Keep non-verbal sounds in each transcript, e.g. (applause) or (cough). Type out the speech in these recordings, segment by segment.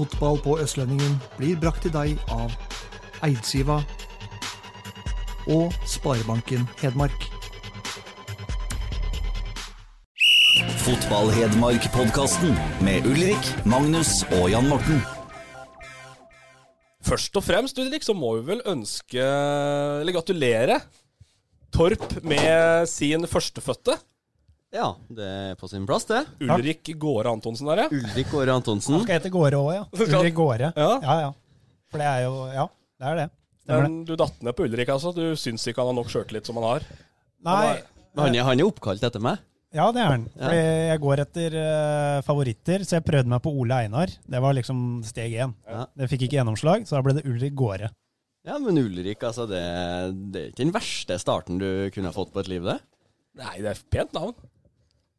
Fotball på Østlendingen blir brakt til deg av Eidsiva og Sparebanken Hedmark. Fotball-Hedmark-podkasten med Ulrik, Magnus og Jan Morten. Først og fremst, Ulrik, så må vi vel ønske Eller gratulere Torp med sin førstefødte. Ja, det er på sin plass, det. Ulrik Gåre Antonsen der, ja. Ulrik Gåre Antonsen. Han Skal hete Gåre òg, ja. Ulrik Gåre. Ja. ja, ja. For det er jo Ja, det er det. Stemmer. Men du datt ned på Ulrik, altså. Du syns ikke han har nok sjøltillit som han har. Nei, Han er, han er oppkalt etter meg. ja, det er han. Fordi jeg går etter uh, favoritter, så jeg prøvde meg på Ole Einar. Det var liksom steg én. Ja. Det fikk ikke gjennomslag, så da ble det Ulrik Gåre. Ja, men Ulrik, altså, det, det er ikke den verste starten du kunne fått på et liv, det. Nei, det er pent navn.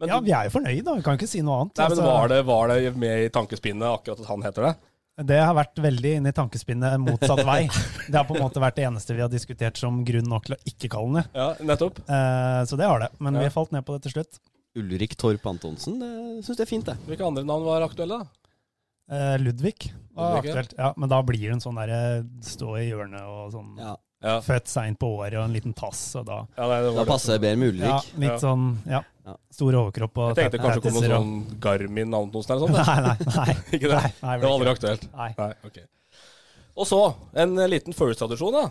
Men, Ja, vi er jo fornøyd, da. Vi kan ikke si noe annet. nei, men Altså, var, det, var det med i tankespinnet akkurat at han heter det? det har vært veldig inne i tankespinnet motsatt vei. (laughs) Det har på en måte vært det eneste vi har diskutert som grunn nok til å ikke kalle den det. Ja, nettopp. Eh, så det har det. Men Ja. vi falt ned på det til slutt. Ulrik Torp Antonsen, det syns jeg er fint, det. Hvilke andre navn var aktuelle? da? Eh, Ludvig var Ludvig, ja. aktuelt. Ja, men da blir hun sånn derre stå i hjørnet og sånn. Ja. Ja, Født seint på året og en liten tass, og da ja nei, det Da det. passer det bedre med Ja, litt Ja. sånn ja. Stor overkropp og Jeg tenkte kanskje det kom noe sånn Garmin-navn eller sånt. Nei, nei, nei. (laughs) Ikke det? Nei, nei, Det var aldri aktuelt. Nei. Nei, ok. Og så en eh, liten first-tradisjon. da.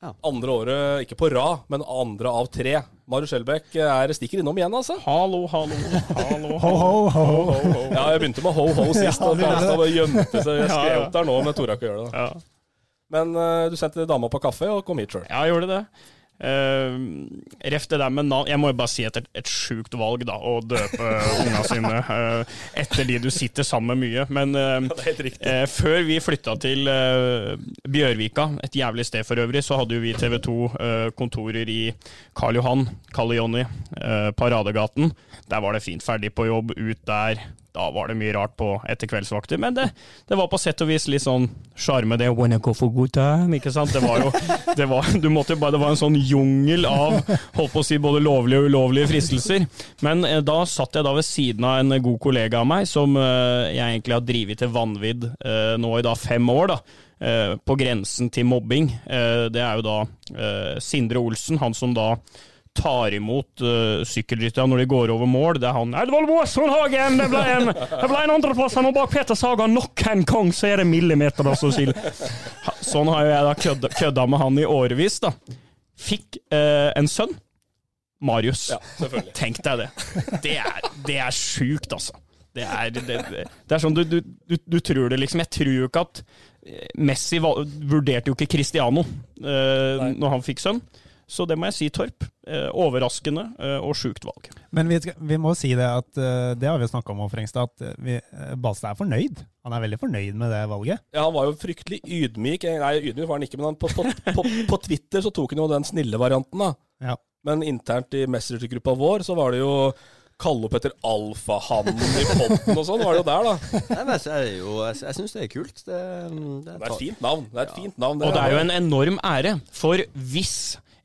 Ja. Andre året, ikke på rad, men andre av tre. Marius Skjelbæk er stikker innom igjen, altså. Hallo, hallo, hallo. (laughs) Ho, ho, ho. Ja, jeg begynte med ho-ho sist, Ja, og gjorde gjemte seg. Jeg skrev opp der nå, men jeg torde ikke gjøre det. da. Ja, Men eh, du sendte dama på kaffe og kom hit sjøl. ja jeg gjorde det. Uh, ref det der med navn Jeg må jo bare si er et sjukt valg, da, å døpe (laughs) unga sine uh, etter de du sitter sammen med mye. Men uh. Eh, før vi flytta til Bjørvika, et jævlig sted for øvrig, så hadde jo vi TV 2 eh, kontorer i Karl Johan, Kalle Jonny, Paradegaten. Der var det fint. Ferdig på jobb, ut der. Da var det mye rart på etter kveldsvakter, men det, det var på sett og vis litt sånn sjarme, det. Wanna go for good time, ikke sant? Det var jo det var, du måtte bare, det var en sånn jungel av holdt på å si, både lovlige og ulovlige fristelser. Men eh, da satt jeg da ved siden av en god kollega av meg, som eh, jeg egentlig har drevet til vanvidd eh, nå i da fem år. da. Eh, på grensen til mobbing. Eh, det er jo da eh, Sindre Olsen, han som da tar imot uh, sykkelryttere når de går over mål. Det er han Edvald Boasson Hagen! Det ble en, det ble en andreplass her nå bak Peter Saga. Nok en gang så er det millimeter da, skiller. Sånn har jo jeg da kødda, kødda med han i årevis. da. Fikk uh, en sønn. Marius. Ja. Tenk deg det. Det er, det er sjukt, altså. Det er, det, det, det er sånn du, du, du, du tror det, liksom. Jeg tror jo ikke at eh, Messi vurderte jo ikke Cristiano uh, når han fikk sønn. Så det må jeg si, Torp. Eh, overraskende eh, og sjukt valg. Men vi, vi må si det at eh, det har vi snakka om, Frengstad, at vi, Balstad er fornøyd. Han er veldig fornøyd med det valget. Ja, Han var jo fryktelig ydmyk. Nei, ydmyk var han ikke, men han, på, på, på, på Twitter så tok han jo den snille varianten. da. Ja. Men internt i Messenger-gruppa vår så var det jo kalle opp etter alfahannen i potten og sånn. var det jo der, da. Nei, men jeg, er jo, jeg, jeg syns det er kult. Det, det, Det er et fint navn. Det er et fint navn. Og det er jo en enorm ære. For hvis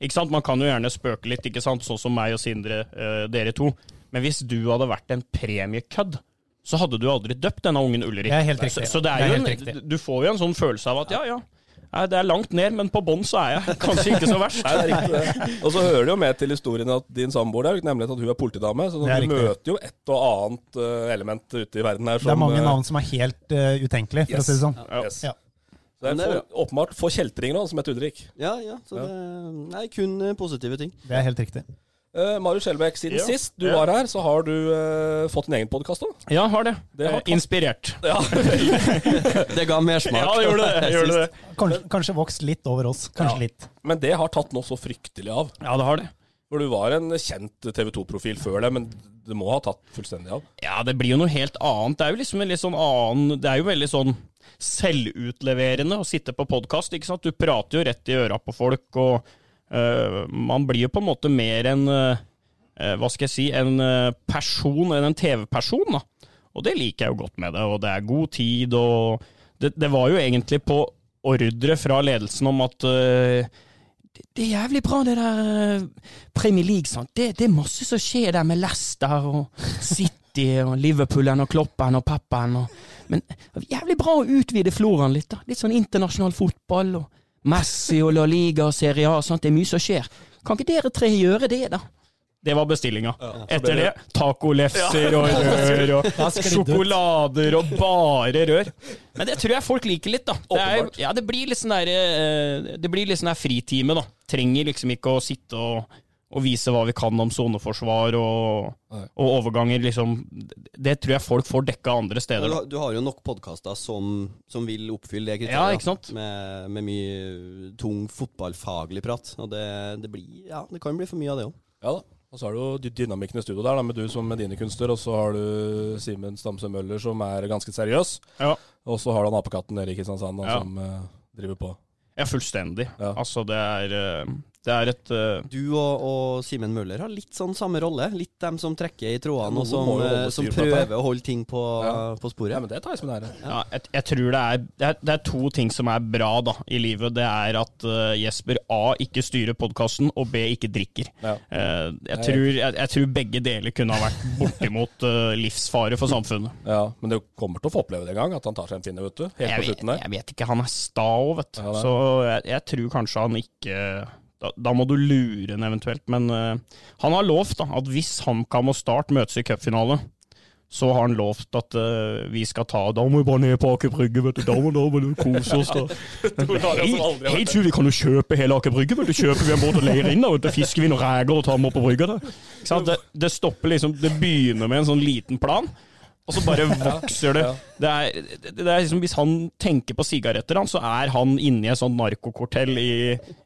ikke sant? Man kan jo gjerne spøke litt, ikke sant? sånn som meg og Sindre, eh, dere to. Men hvis du hadde vært en premiekødd, så hadde du aldri døpt denne ungen Ulrik. Det er helt riktig. Så, så det er Det er jo en, du får jo en sånn følelse av at ja, ja. Nei, Det er langt ned, men på bånn så er jeg (laughs) kanskje ikke så verst. Nei, det er riktig. Og så hører det jo med til historien at din samboer der, nemlig at hun er politidame, så er du møter jo et og annet eh, element ute i verden her som Det er mange eh, navn som er helt uh, utenkelige, for yes. å si det sånn. Yes. Ja. Så det får, er er åpenbart få kjeltringer nå, som heter Ulrik. Ja, ja. Så Ja. det Nei, kun eh, positive ting. Det er helt riktig. Uh, Marius Skjelbæk, siden Ja. sist du Ja. var her, så har du uh, fått en egen podkast òg. Ja, har det. Det har Inspirert. Ja. (laughs) Det ga mersmak. Ja, det gjorde det. Gjorde det. Kanskje, kanskje vokst litt over oss. Kanskje Ja. litt. Men det har tatt nå så fryktelig av. Ja, det har det. For du var en kjent TV 2-profil før det, men det må ha tatt fullstendig av. Ja, det blir jo noe helt annet. Det er jo liksom en litt sånn annen Det er jo veldig sånn selvutleverende å sitte på podkast. Du prater jo rett i øra på folk, og uh, man blir jo på en måte mer en uh, Hva skal jeg si En eh, person enn en TV-person, da. Og det liker jeg jo godt med det, og det er god tid, og det, det var jo egentlig på ordre fra ledelsen om at uh, det, er jævlig bra, det der eh, Premier League. Sant? Det, det er masse som skjer der med Leicester og City og Liverpoolen og Kloppen og Peppen. Og, men jævlig bra å utvide floraen litt. da. Litt sånn internasjonal fotball og Messi og La Liga og Serie A. Sant? Det er mye som skjer. Kan ikke dere tre gjøre det, da? Det var bestillinga. Etter det tacolefser og (laughs) rør og sjokolader og bare rør. Men det tror jeg folk liker litt, da. Det, er, ja, det blir litt sånn der, eh, det blir litt sånn der fritime, da. Trenger liksom ikke å sitte og, og vise hva vi kan om soneforsvar og, og overganger, liksom. Det tror jeg folk får dekka andre steder. Du har- du har jo nok podkaster som, som vil oppfylle det kriteriet. Ja, ikke sant? Med, med mye tung fotballfaglig prat. Og det, det blir Ja, det kan bli for mye av det òg. Ja da. Og så har du jo dynamikken i studio der, da, med du som med dine kunster, og så har du Simen Stamse Møller som er ganske seriøs. Ja. Og så har du han apekatten nede i Kristiansand Ja. som uh, driver på. Ja, fullstendig. Ja. Altså, det er, eh, det er et uh... Du og, og Simen Møller har litt sånn samme rolle. Litt dem som trekker i trådene, og som, eh, som prøver å holde ting på, Ja. på sporet. Ja, men det tar jeg som en ære. Ja, jeg, jeg tror det er, det er Det er to ting som er bra da i livet. Det er at uh, Jesper A ikke styrer podkasten, og B ikke drikker. Ja. Uh, jeg, tror, jeg, jeg tror begge deler kunne ha vært bortimot livsfare for samfunnet. Ja, Men du kommer til å få oppleve det en gang, at han tar seg en pinne, vet du. Helt Jeg på slutten der. jeg vet ikke, han er sta òg, vet du. Ja. Så jeg, jeg tror kanskje han ikke da, da må du lure en eventuelt. Men uh, han har lovt da, at hvis HamKam og Start møtes i cupfinale, så har han lovt at uh, vi skal ta Da må vi bare ned på Aker Brygge, vet du. Da må, da må du kose oss. da. (laughs) Helt hei til vi kan jo kjøpe hele Aker Brygge. vet du. Kjøper vi en båt og leier inn, da, vet du. fisker vi noen reker og tar dem opp på brygga. Det, det stopper liksom Det begynner med en sånn liten plan. Og så bare (laughs) vokser det. Det er, det er liksom, hvis han tenker på sigaretter, så er han inne i et sånt narkokortell i,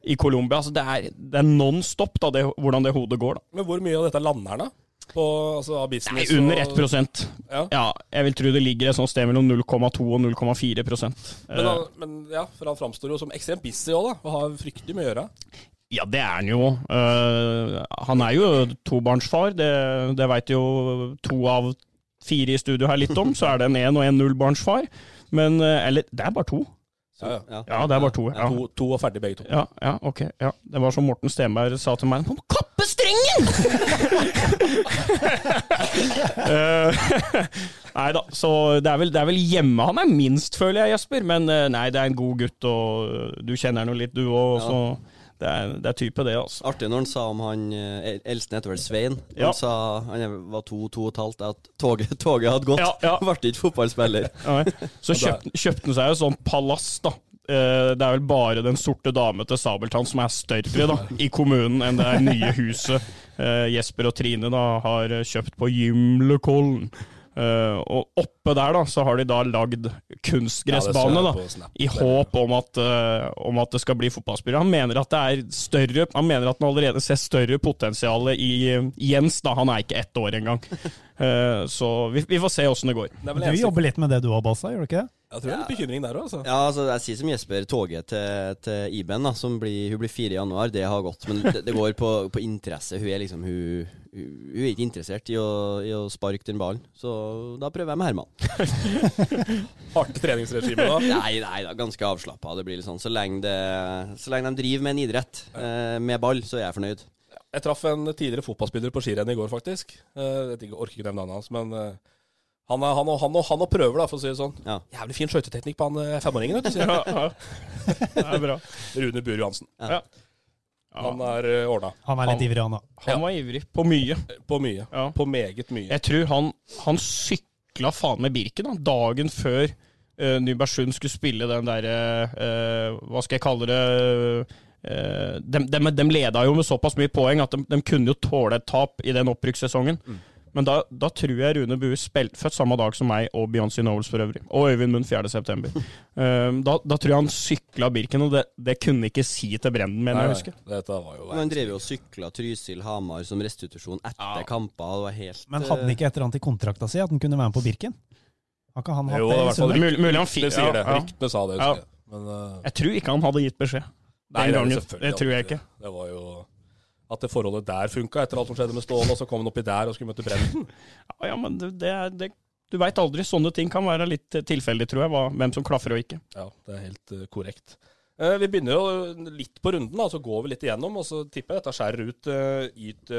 i Colombia. Altså, det er, det er non stop da, det, hvordan det hodet går. da. Men hvor mye av dette lander han, da? På, altså, av Nei, business under og- 1 Ja. Ja, jeg vil tro det ligger et sånt sted mellom 0,2 og 0,4 Men, Eh, han, men ja, for han framstår jo som ekstremt busy òg, da. Og har fryktelig mye å gjøre. Ja, det er han jo. Uh, han er jo tobarnsfar, det, det veit jo to av fire i studio her litt om. Så er det en 1- og en nullbarnsfar. Men eh, Eller, det er bare to. Ja, ja. Ja, det er bare to. Ja, To, to og ferdig, begge to. ja, ja ok. Ja. Det var som Morten Stenberg sa til meg. Han kappe strengen! (laughs) Eh, (laughs) nei da, så det er, vel, det er vel hjemme han er minst, føler jeg, Jesper. Men eh, nei, det er en god gutt, og du kjenner han jo litt, du òg. Så det er, det er type, det, altså. Artig når han sa om han eh, eldste heter vel Svein. Han Ja. sa han var to, to og et halvt, at toget, (laughs) toget hadde gått. Ja, ja. (laughs) Ble ikke fotballspiller. (laughs) Så kjøpte, kjøpte han seg jo sånn palass, da. Eh, Det er vel bare Den sorte dame til Sabeltann som er større da, i kommunen enn det nye huset eh, Jesper og Trine da har kjøpt på Gimlekollen. Eh, og oppe der da, så har de da lagd kunstgressbane, Ja, da, i håp om at, uh, om at det skal bli fotballspillere. Han mener at det er større Han mener at han allerede ser større potensial i Jens. da, Han er ikke ett år engang. (laughs) Eh, så vi, vi får se åssen det går. Det er Du jobber litt med det du har, Balsa, gjør du ikke det? Jeg tror det er litt bekymring der òg, altså. Ja, altså Jeg sier som Jesper, toget til, til Iben, da, som blir, hun blir fire i januar, det har gått. Men det, det går på, på interesse. Hun er liksom hun, hun, hun er ikke interessert i å, i å sparke den ballen. Så da prøver jeg med Herman. (laughs) Hardt treningsregime da. Nei, nei, da, ganske avslappa. Det blir litt sånn så lenge, det, så lenge de driver med en idrett eh, med ball, så er jeg fornøyd. Jeg traff en tidligere fotballspiller på skirenn i går, faktisk. Eh, Jeg orker ikke nevne navnet hans, men eh, han, er, han, og, han, og, han og prøver, da, for å si det sånn. Ja. Jævlig fin skøyteteknikk på han eh, femåringen, vet du. sier (laughs) Ja, ja. Det er bra. Rune Bur Johansen. Ja. Han er uh, ordna. Han er litt ivrig, han da. Han var ivrig på mye. På mye. Ja. På meget mye. Jeg tror han, han sykla faen med Birken da, dagen før uh, Nybergsund skulle spille den derre uh, Hva skal jeg kalle det uh, de, de, de leda jo med såpass mye poeng at de, de kunne jo tåle et tap i den opprykkssesongen. Men da, da tror jeg Rune Bue spilte født samme dag som meg og Beyoncé Knowles for øvrig. Og Øyvind Munn 4.9. Um, da, da tror jeg han sykla Birken, og det, det kunne ikke si til Brenden, mener jeg å huske. Dette var jo Men han drev jo og sykla Trysil-Hamar som restitusjon etter kamper. Det var helt Men hadde han ikke et eller annet i kontrakta si at han kunne være med på Birken? Har ikke han hatt Jo, det i fall Mulig- mulig han fikk. Det sier det. ja, ja. Ryktene sa det, Ja. husker jeg. Men uh... Jeg tror ikke han hadde gitt beskjed. Nei, Den det gangen. Det tror jeg ikke. Det var jo at det forholdet der funka etter alt som skjedde med Ståle, og så kom han oppi der og skulle møte Brenden. (laughs) Ja, men det, det, er- det, du veit aldri. Sånne ting kan være litt eh, tilfeldig, tror jeg, hva, hvem som klaffer og ikke. Ja, det er helt eh, korrekt. Eh, vi begynner jo litt på runden, da, så går vi litt igjennom. Og så tipper jeg dette skjærer ut uh, yt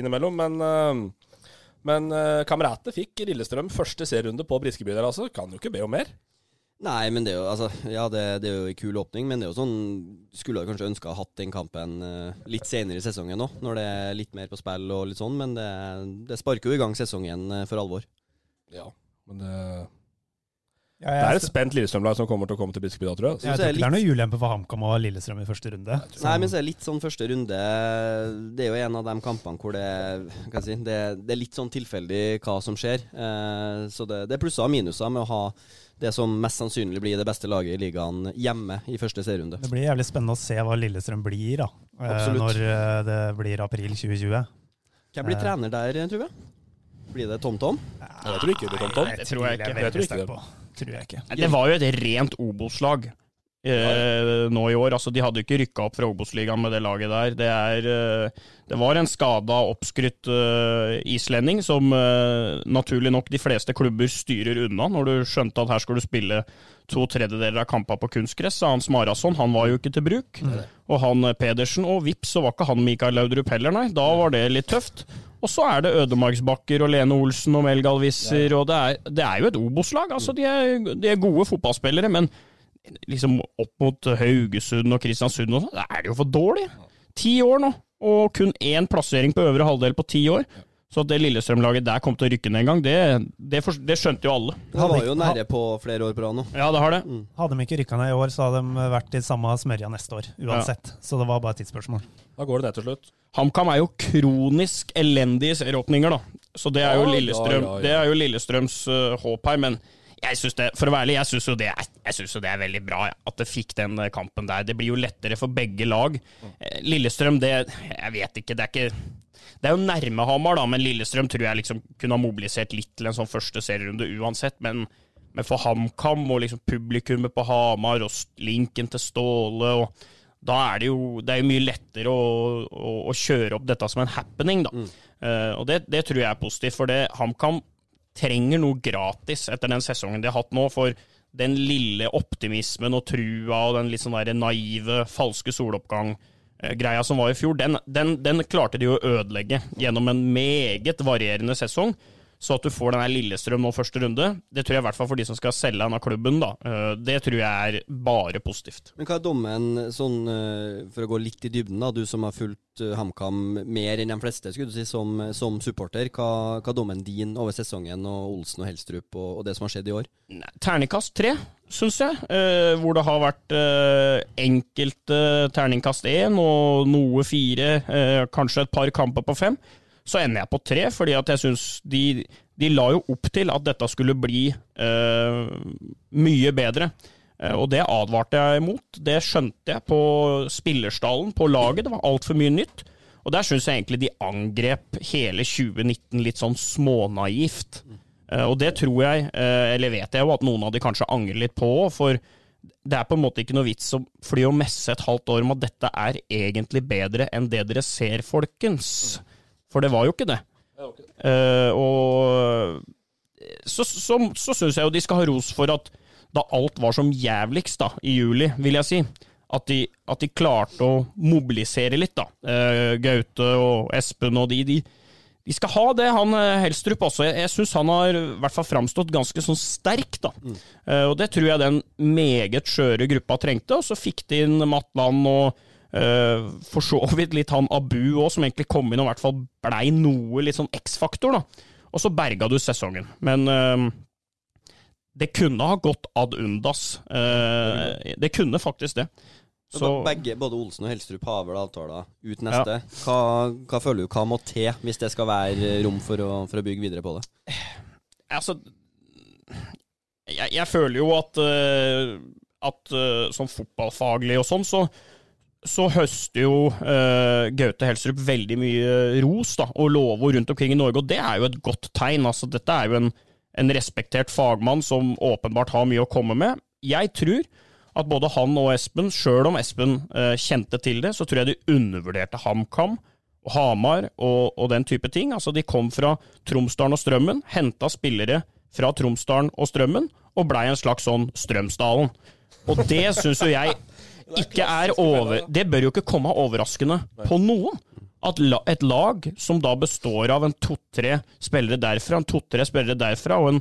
innimellom. Men, men Kameratet fikk Lillestrøm første serierunde på Briskeby der, altså. Kan jo ikke be om mer. Nei, men det er jo altså, Ja, det, det er jo en kul åpning, men det er jo sånn Skulle jeg kanskje ønska å ha hatt den kampen eh, litt senere i sesongen òg, når det er litt mer på spill og litt sånn, men det, det sparker jo i gang sesongen eh, for alvor. Ja, men det, Ja, det er et spent Lillestrøm-lag som kommer til å komme til Biskeby da, tror jeg. jeg tror ikke det er noe ulempe for HamKam og Lillestrøm i første runde. Nei, men så er det litt sånn første runde Det er jo en av de kampene hvor det si Det, det er litt sånn tilfeldig hva som skjer. Eh, så det, det er plusser og minuser med å ha det som mest sannsynlig blir det beste laget i ligaen hjemme i første serierunde. Det blir jævlig spennende å se hva Lillestrøm blir da, eh, Absolutt. når eh, det blir april 2020. Hvem blir Eh. trener der, tror jeg? Blir det TomTom? Jeg tror ikke det blir TomTom. Det tror jeg ikke. Jeg veldig tror ikke sterk det. Tror jeg ikke. Det var jo et rent Obos-lag eh, nå i år. Altså, de hadde ikke rykka opp fra Obos-ligaen med det laget der. Det, er, eh, det var en skada, oppskrytt eh, islending som eh, naturlig nok de fleste klubber styrer unna, når du skjønte at her skulle du spille to tredjedeler av kampene på kunstgress. Så Hans Marason han var jo ikke til bruk. Og han eh, Pedersen, og vips, så var ikke han Mikael Laudrup heller, nei. Da var det litt tøft. Og så er det Ødemarksbakker og Lene Olsen og Melgalvisser, og det er, det er jo et Obos-lag. Altså, de er, de er gode fotballspillere, men liksom opp mot Haugesund og Kristiansund og sånn, da er det jo for dårlig. Ti år nå, og kun én plassering på øvre halvdel på ti år. Så at det Lillestrøm-laget der kom til å rykke ned en gang, det, det, for, det skjønte jo alle. Han var jo nære på flere år på rad nå. Ja, det har det. Hadde de ikke rykka ned i år, så hadde de vært i samme smørja neste år, uansett. Så det var bare et tidsspørsmål. Da går det ned til slutt. HamKam er jo kronisk elendig i serieåpninger, da. Så det er jo, Ja, Lillestrøm, ja, ja, ja. Det er jo Lillestrøms uh, håp her. Men jeg synes det, for å være ærlig, jeg syns jo, jo det er veldig bra at det fikk den øh, kampen der. Det blir jo lettere for begge lag. Eh, Lillestrøm, det Jeg vet ikke, det er ikke det er jo nærme Hamar, da, men Lillestrøm tror jeg liksom kunne ha mobilisert litt til en sånn første serierunde uansett. Men, men for HamKam og liksom publikummet på Hamar og linken til Ståle og da er det jo det er jo mye lettere å, å, å kjøre opp dette som en happening, da. Eh, og det, det tror jeg er positivt, for det HamKam trenger noe gratis etter den sesongen de har hatt nå. For den lille optimismen og trua og den litt sånn der naive, falske soloppgang-greia som var i fjor, den, den, den klarte de å ødelegge gjennom en meget varierende sesong. Så at du får den her Lillestrøm nå første runde, det tror jeg i hvert fall for de som skal selge denne klubben, da. eh, Det tror jeg er bare positivt. Men hva er dommen, sånn, eh, for å gå litt i dybden, da, du som har fulgt eh, HamKam mer enn de fleste skulle du si, som, som supporter. Hva, hva er dommen din over sesongen og Olsen og Helstrup og, og det som har skjedd i år? Terningkast tre, syns jeg. Eh, hvor det har vært eh, enkelte terningkast én og noe fire, eh, kanskje et par kamper på fem. Så ender jeg på tre, fordi at jeg syns de, de la jo opp til at dette skulle bli eh, mye bedre. Eh, og det advarte jeg imot. Det skjønte jeg på spillerstallen, på laget. Det var altfor mye nytt. Og der syns jeg egentlig de angrep hele 2019 litt sånn smånaivt. Eh, og det tror jeg, eh, eller vet jeg jo, at noen av de kanskje angrer litt på, for det er på en måte ikke noe vits å fly og messe et halvt år om at dette er egentlig bedre enn det dere ser, folkens. For det var jo ikke det. Uh, og så, så, så syns jeg jo de skal ha ros for at da alt var som jævligst da, i juli, vil jeg si, at de, at de klarte å mobilisere litt, da. Uh, Gaute og Espen og de, de, de skal ha det, han eh, Helstrup også. Jeg, jeg syns han har i hvert fall framstått ganske sånn sterk, da. Eh, og det tror jeg den meget skjøre gruppa trengte. Og så fikk de inn Matland og for så vidt litt han Abu òg, som egentlig kom inn og i hvert fall blei noe litt sånn X-faktor, da. Og så berga du sesongen. Men eh, det kunne ha gått ad undas. Eh, det kunne faktisk det. Så Begge, både Olsen og Helstrup har vel avtaler ut neste. Hva, hva føler du hva må til hvis det skal være rom for å, for å bygge videre på det? Altså Jeg, jeg føler jo at eh, At eh, sånn fotballfaglig og sånn, så så høster jo uh, Gaute Helstrup veldig mye ros da, og lovord rundt omkring i Norge, og det er jo et godt tegn. altså Dette er jo en, en respektert fagmann som åpenbart har mye å komme med. Jeg tror at både han og Espen, sjøl om Espen uh, kjente til det, så tror jeg de undervurderte HamKam Hamar og, og, den type ting. Altså, de kom fra Tromsdalen og Strømmen, henta spillere fra Tromsdalen og Strømmen, og blei en slags sånn Strømsdalen. Og det syns jo jeg ikke er over Det bør jo ikke komme overraskende på noen. At et lag som da består av en to-tre spillere derfra, en to-tre spillere derfra, og en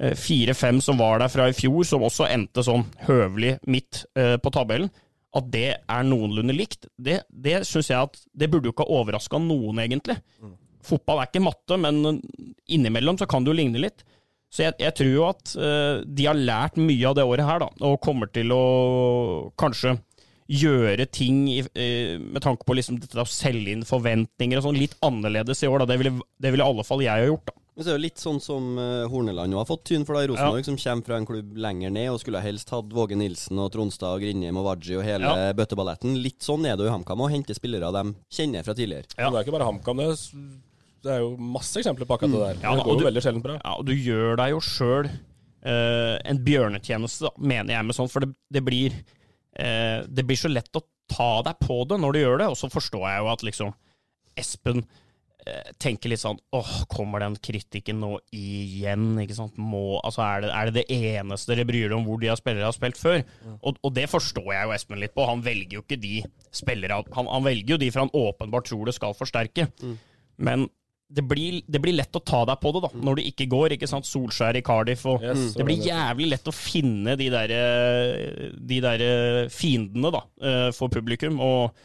eh, fire-fem som var der fra i fjor, som også endte sånn høvelig midt eh, på tabellen, at det er noenlunde likt, det, det syns jeg at Det burde jo ikke ha overraska noen, egentlig. Fotball er ikke matte, men innimellom så kan det jo ligne litt. Så jeg, jeg tror jo at uh, de har lært mye av det året her, da, og kommer til å kanskje gjøre ting i, uh, med tanke på liksom dette å selge inn forventninger og sånn litt annerledes i år. Da. Det ville, det ville i alle fall jeg ha gjort. da. Men så er det litt sånn som uh, Horneland jo har fått tyn for da i Rosenborg, ja. som kommer fra en klubb lenger ned og skulle helst hatt Våge Nilsen og Tronstad, Grinjem og Waji og hele ja. bøtteballetten. Litt sånn er det jo i HamKam å hente spillere de kjenner fra tidligere. Ja. Det er ikke bare HamKam, det. Det er jo masse eksempler på akkurat det der. Ja, det går jo veldig sjelden bra. Ja, og du gjør deg jo sjøl uh, en bjørnetjeneste, da, mener jeg med sånn, for det, det blir uh, Det blir så lett å ta deg på det når du gjør det, og så forstår jeg jo at liksom Espen eh, tenker litt sånn åh, kommer den kritikken nå igjen? ikke sant? Må, altså er, det, er det det eneste dere bryr dere om hvor de har spillere har spilt før? Mm. Og, og, det forstår jeg jo Espen litt på. Han velger jo ikke de spillere han, han velger jo de for han åpenbart tror det skal forsterke. Mm. Men det blir, det blir, lett å ta deg på det da, når du ikke går. ikke sant? Solskjær i Cardiff. og yes, Det blir jævlig lett å finne de der, de der fiendene da, eh, for publikum. og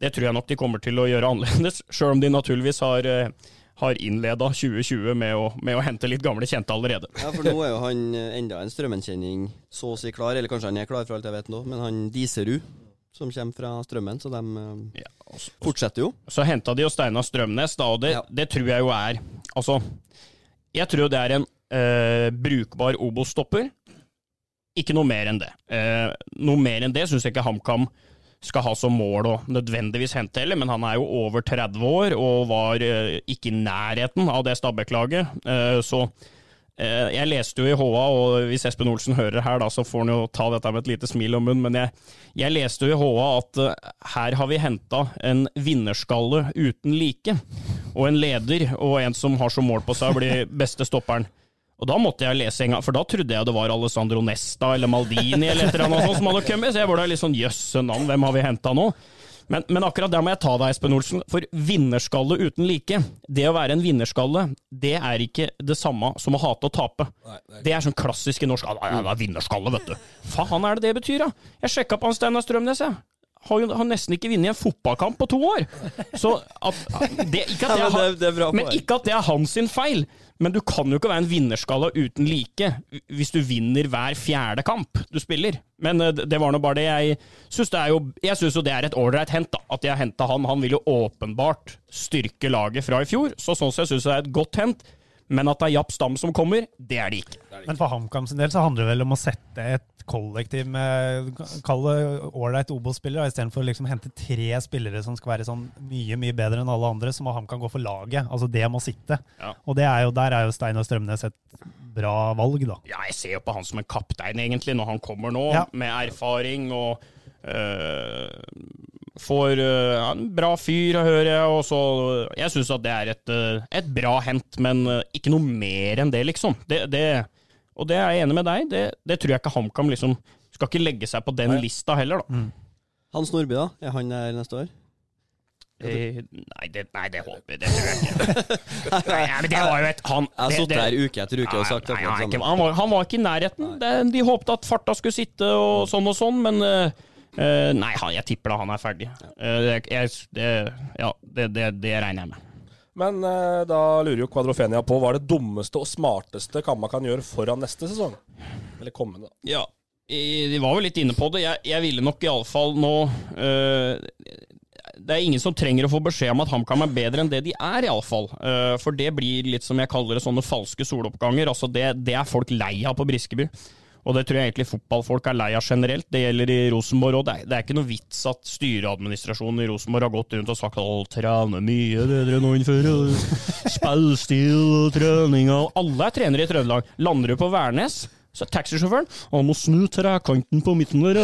Det tror jeg nok de kommer til å gjøre annerledes, (laughs) sjøl om de naturligvis har, eh, har innleda 2020 med å, med å, hente litt gamle kjente allerede. Ja, for nå er jo han eh, enda en strømmenkjenning så å si klar, eller kanskje han er klar for alt jeg vet nå, men han Diserud som kommer fra Strømmen, så de uh, ja, også, fortsetter jo. Så henta de jo Steinar Strømnes, da, og det, ja. det, tror jeg jo er Altså, jeg tror det er en uh, brukbar Obos-stopper. Ikke noe mer enn det. Uh, noe mer enn det syns jeg ikke HamKam skal ha som mål å nødvendigvis hente heller, men han er jo over 30 år og var ikke i nærheten av det Stabæk-laget. så Eh, jeg leste jo i HA, og hvis Espen Olsen hører her, da, så får han jo ta dette med et lite smil om munnen, men jeg, jeg leste jo i HA at uh, her har vi henta en vinnerskalle uten like. Og en leder, og en som har som mål på seg å bli (laughs) beste stopperen. Og da måtte jeg lese en gang, for da trodde jeg det var Alessandro Nesta eller Maldini eller et eller annet sånt som hadde kommet, så jeg var da litt sånn jøsse navn, hvem har vi henta nå? Men, men, akkurat der må jeg ta deg, Espen Olsen. For vinnerskalle uten like, det å være en vinnerskalle, det er ikke det samme som å hate å tape. Nei, det, er det, er sånn klassisk i norsk ja, ja, er vinnerskalle, vet du. Faen er det det betyr, da? Jeg sjekka på han Steinar Strømnes, jeg. Har jo har nesten ikke vunnet en fotballkamp på to år. Så at, det, ikke at det, er, men ikke at det er hans sin feil. Men du kan jo ikke være en vinnerskala uten like hvis du vinner hver fjerde kamp du spiller. Men eh, det var nå bare det. Jeg syns jo, jo det er et ålreit hent, da. At har henta han. Han vil jo åpenbart styrke laget fra i fjor, så sånn sett syns jeg det er et godt hent. Men at det er Japp Stam som kommer, det er det ikke. Men for HamKam sin del så handler det vel om å sette et kollektiv med kall det ålreit Obos-spillere, istedenfor å liksom hente tre spillere som skal være sånn mye mye bedre enn alle andre, så må HamKam gå for laget. Altså det må sitte. Ja. Og er jo, der er jo Steinar Strømnes et bra valg, da. Ja, jeg ser jo på han som en kaptein, egentlig, når han kommer nå, ja. med erfaring og øh, Får øh, en bra fyr, hører jeg. Og så, jeg syns at det er et, uh, et bra hent, men ikke noe mer enn det, liksom. Det, det, og det er jeg enig med deg. Det, det tror jeg ikke HamKam liksom Skal ikke legge seg på den nei. lista heller, da. Mm. Hans Nordby, da? Er han der neste år? Eh, nei, det, nei, det håper jeg Det tror jeg ikke. (laughs) nei, men det var jo et han, Jeg har sittet her uke etter uke og sagt nei, nei, han, var, han, var, ikke i nærheten. Det, de håpte at farta skulle sitte og sånn og sånn, men uh, nei, han, jeg tipper da han er ferdig. Uh, jeg, det, ja, det, det, det, regner jeg med. Men eh, da lurer jo Kvadrofenia på hva er det dummeste og smarteste Kamma kan gjøre foran neste sesong? Eller kommende. Ja, de var jo litt inne på det. Jeg, jeg ville nok iallfall nå det er ingen som trenger å få beskjed om at HamKam er bedre enn det de er, iallfall. Uh, for det blir litt som jeg kaller det, sånne falske soloppganger. Altså det, det er folk lei av på Briskeby. Og det tror jeg egentlig fotballfolk er lei av generelt. Det gjelder i Rosenborg òg. Det, det er ikke noe vits at styreadministrasjonen i Rosenborg har gått rundt og sagt å, trene mye bedre enn noen før. Spillstil og trening og Alle er trenere i Trøndelag. Lander du på Værnes, så taxisjåføren Han må snu trekanten på midten der.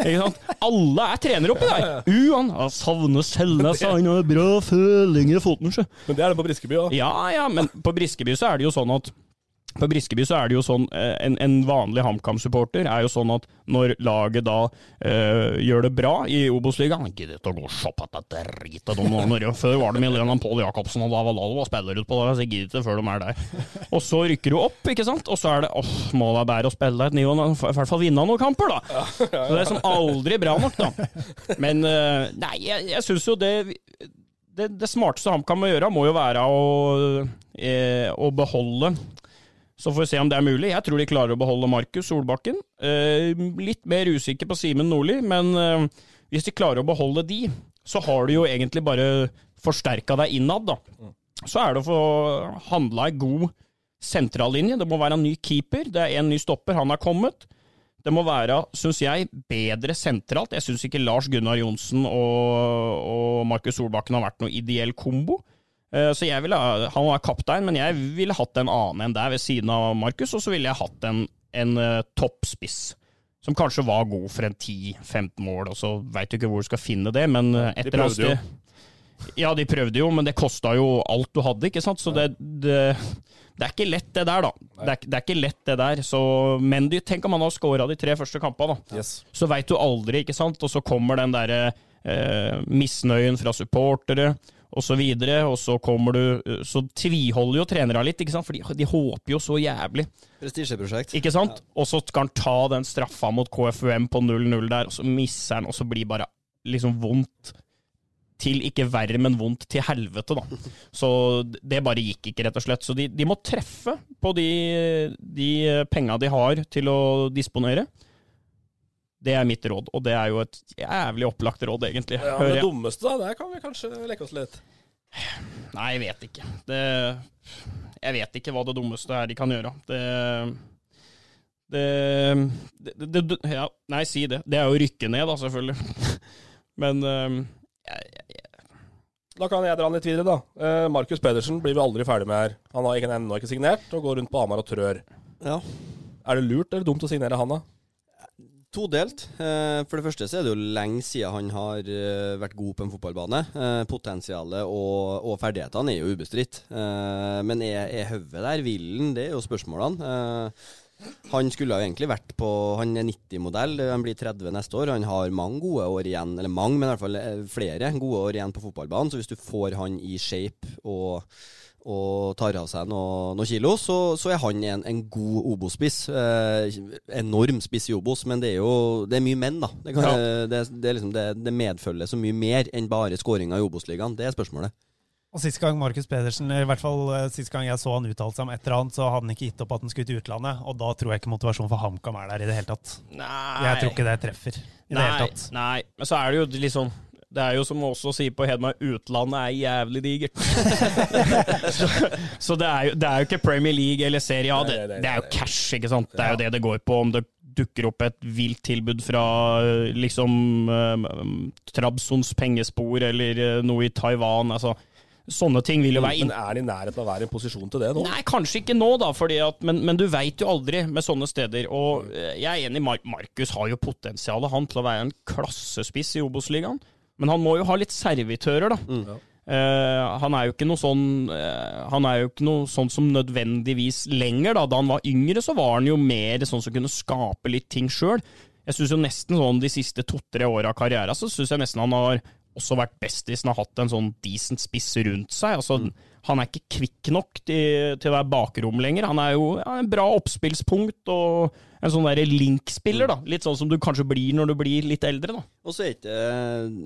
Ikke sant? Alle er trenere oppi der! (laughs) U, han savner Selnes, han har bra føling i foten. Men det er det på Briskeby òg. Ja, ja, men på Briskeby så er det jo sånn at på Briskeby så er det jo sånn, eh, en, en vanlig HamKam-supporter er jo sånn at når laget da eh, gjør det bra i Obos-ligaen ikke å gå og se på dette dritet de. Før var det med Lenan Pål Jacobsen og Davalalo og spiller ut på det, så jeg gidder ikke før de er der. Og så rykker du opp, ikke sant, og så er det åh, må det være bedre å spille et nivå, i hvert fall vinne noen kamper, da. Så det er som aldri bra nok, da. Men eh, nei, jeg, jeg syns jo det det, det smarteste HamKam må gjøre, må jo være å, eh, å beholde Så får vi se om det er mulig. Jeg tror de klarer å beholde Markus Solbakken. Eh, litt mer usikker på Simen Nordli, men eh, hvis de klarer å beholde de, så har du jo egentlig bare forsterka deg innad, da. Så er det å få handla ei god sentrallinje. Det må være en ny keeper. Det er en ny stopper. Han er kommet. Det må være, syns jeg, bedre sentralt. Jeg syns ikke Lars Gunnar Johnsen og, og Markus Solbakken har vært noe ideell kombo. Eh, Så jeg ville, Han var kaptein, men jeg ville hatt en annen enn der ved siden av Markus, og så ville jeg hatt en, en eh, toppspiss. Som kanskje var god for en 10-15 mål, og så veit du ikke hvor du skal finne det, men eh, et eller annet sted Ja, de prøvde jo, men det kosta jo alt du hadde, ikke sant? Så det, det, det er ikke lett, det der, da. Det er, det er ikke lett, det der. Så, men de, tenk om han har scora de tre første kampene, da. Yes. Så veit du aldri, ikke sant? Og så kommer den derre eh, misnøyen fra supportere og så videre, og så kommer du eh, Så tviholder jo trenere litt, ikke sant? For de, de håper jo så jævlig, Prestisjeprosjekt. ikke sant? Og så skal han ta den straffa mot KFUM på 0-0 der, og så misser han, og så blir bare liksom vondt til ikke verre, men vondt til helvete, da. Så det bare gikk ikke, rett og slett. Så de, de må treffe på de, de penga de har til å disponere. Det er mitt råd, og det er jo et jævlig opplagt råd, egentlig. Ja, det dummeste, da, der kan vi kanskje leke oss litt. Nei, jeg vet ikke. Det, jeg vet ikke hva det dummeste er de kan gjøre. Det det, det, ja, Nei, si det. Det er jo å rykke ned, da, selvfølgelig. (laughs) Men eh, jeg, jeg, Da kan jeg dra litt videre, da. Eh, Markus Pedersen blir vi aldri ferdig med her. Han har ikke- ennå ikke signert, og går rundt på Hamar og trør. Ja. Er det lurt eller dumt å signere han, da? Todelt. Eh, For det første så er det jo lenge siden han har eh, vært god på en fotballbane. Eh, Potensialet og, og ferdighetene er jo ubestridt. Men er, er hodet der? Villen? Det er jo spørsmålene. Han skulle jo egentlig vært på Han er 90-modell, han blir 30 neste år. Han har mange gode år igjen, eller mange, men i hvert fall flere gode år igjen på fotballbanen. Så hvis du får han i shape og og tar av seg noen noe kilo, så, så er han en, en god Obos-spiss. Eh, enorm spiss i Obos, men det er jo det er mye menn, da. Det, kan, det, det, er liksom, det, det medfølger så mye mer enn bare skåringa i Obos-ligaen. Det er spørsmålet. Og Sist gang Markus Pedersen, i hvert fall eh, sist gang jeg så han uttale seg om et eller annet, så hadde han ikke gitt opp at han skulle til utlandet. Og da tror jeg ikke motivasjonen for HamKam er der i det hele tatt. Nei. Jeg tror ikke det treffer i det hele tatt. nei, men så er det jo litt liksom det er jo som også sier på Hedmark, utlandet er jævlig digert. (laughs) så så det, er jo, det er jo ikke Premier League eller Serie A, det, det er jo cash, ikke sant. Det er jo det det går på. Om det dukker opp et vilt tilbud fra eh, liksom um, Trabzons pengespor eller eh, noe i Taiwan, altså. Sånne ting vil jo være Men er de i nærheten av å være i posisjon til det nå? Nei, kanskje ikke nå, da, fordi at, men, men du veit jo aldri med sånne steder. Og jeg er enig, Markus har jo potensialet han til å være en klassespiss i Obos-ligaen. Men han må jo ha litt servitører, da. Eh, han er jo ikke noe sånn uh, Han er jo ikke noe sånn som nødvendigvis lenger, da. Da han var yngre, så var han jo mer sånn som kunne skape litt ting sjøl. Jeg syns jo nesten sånn de siste to-tre åra av karriera, så syns jeg nesten han har også vært best hvis han har hatt en sånn decent spiss rundt seg. Altså, Han er ikke kvikk nok til, til å være bakrom lenger. Han er jo ja, en bra oppspillspunkt og en sånn der link-spiller, da. Litt sånn som du kanskje blir når du blir litt eldre, da. Og så er ikke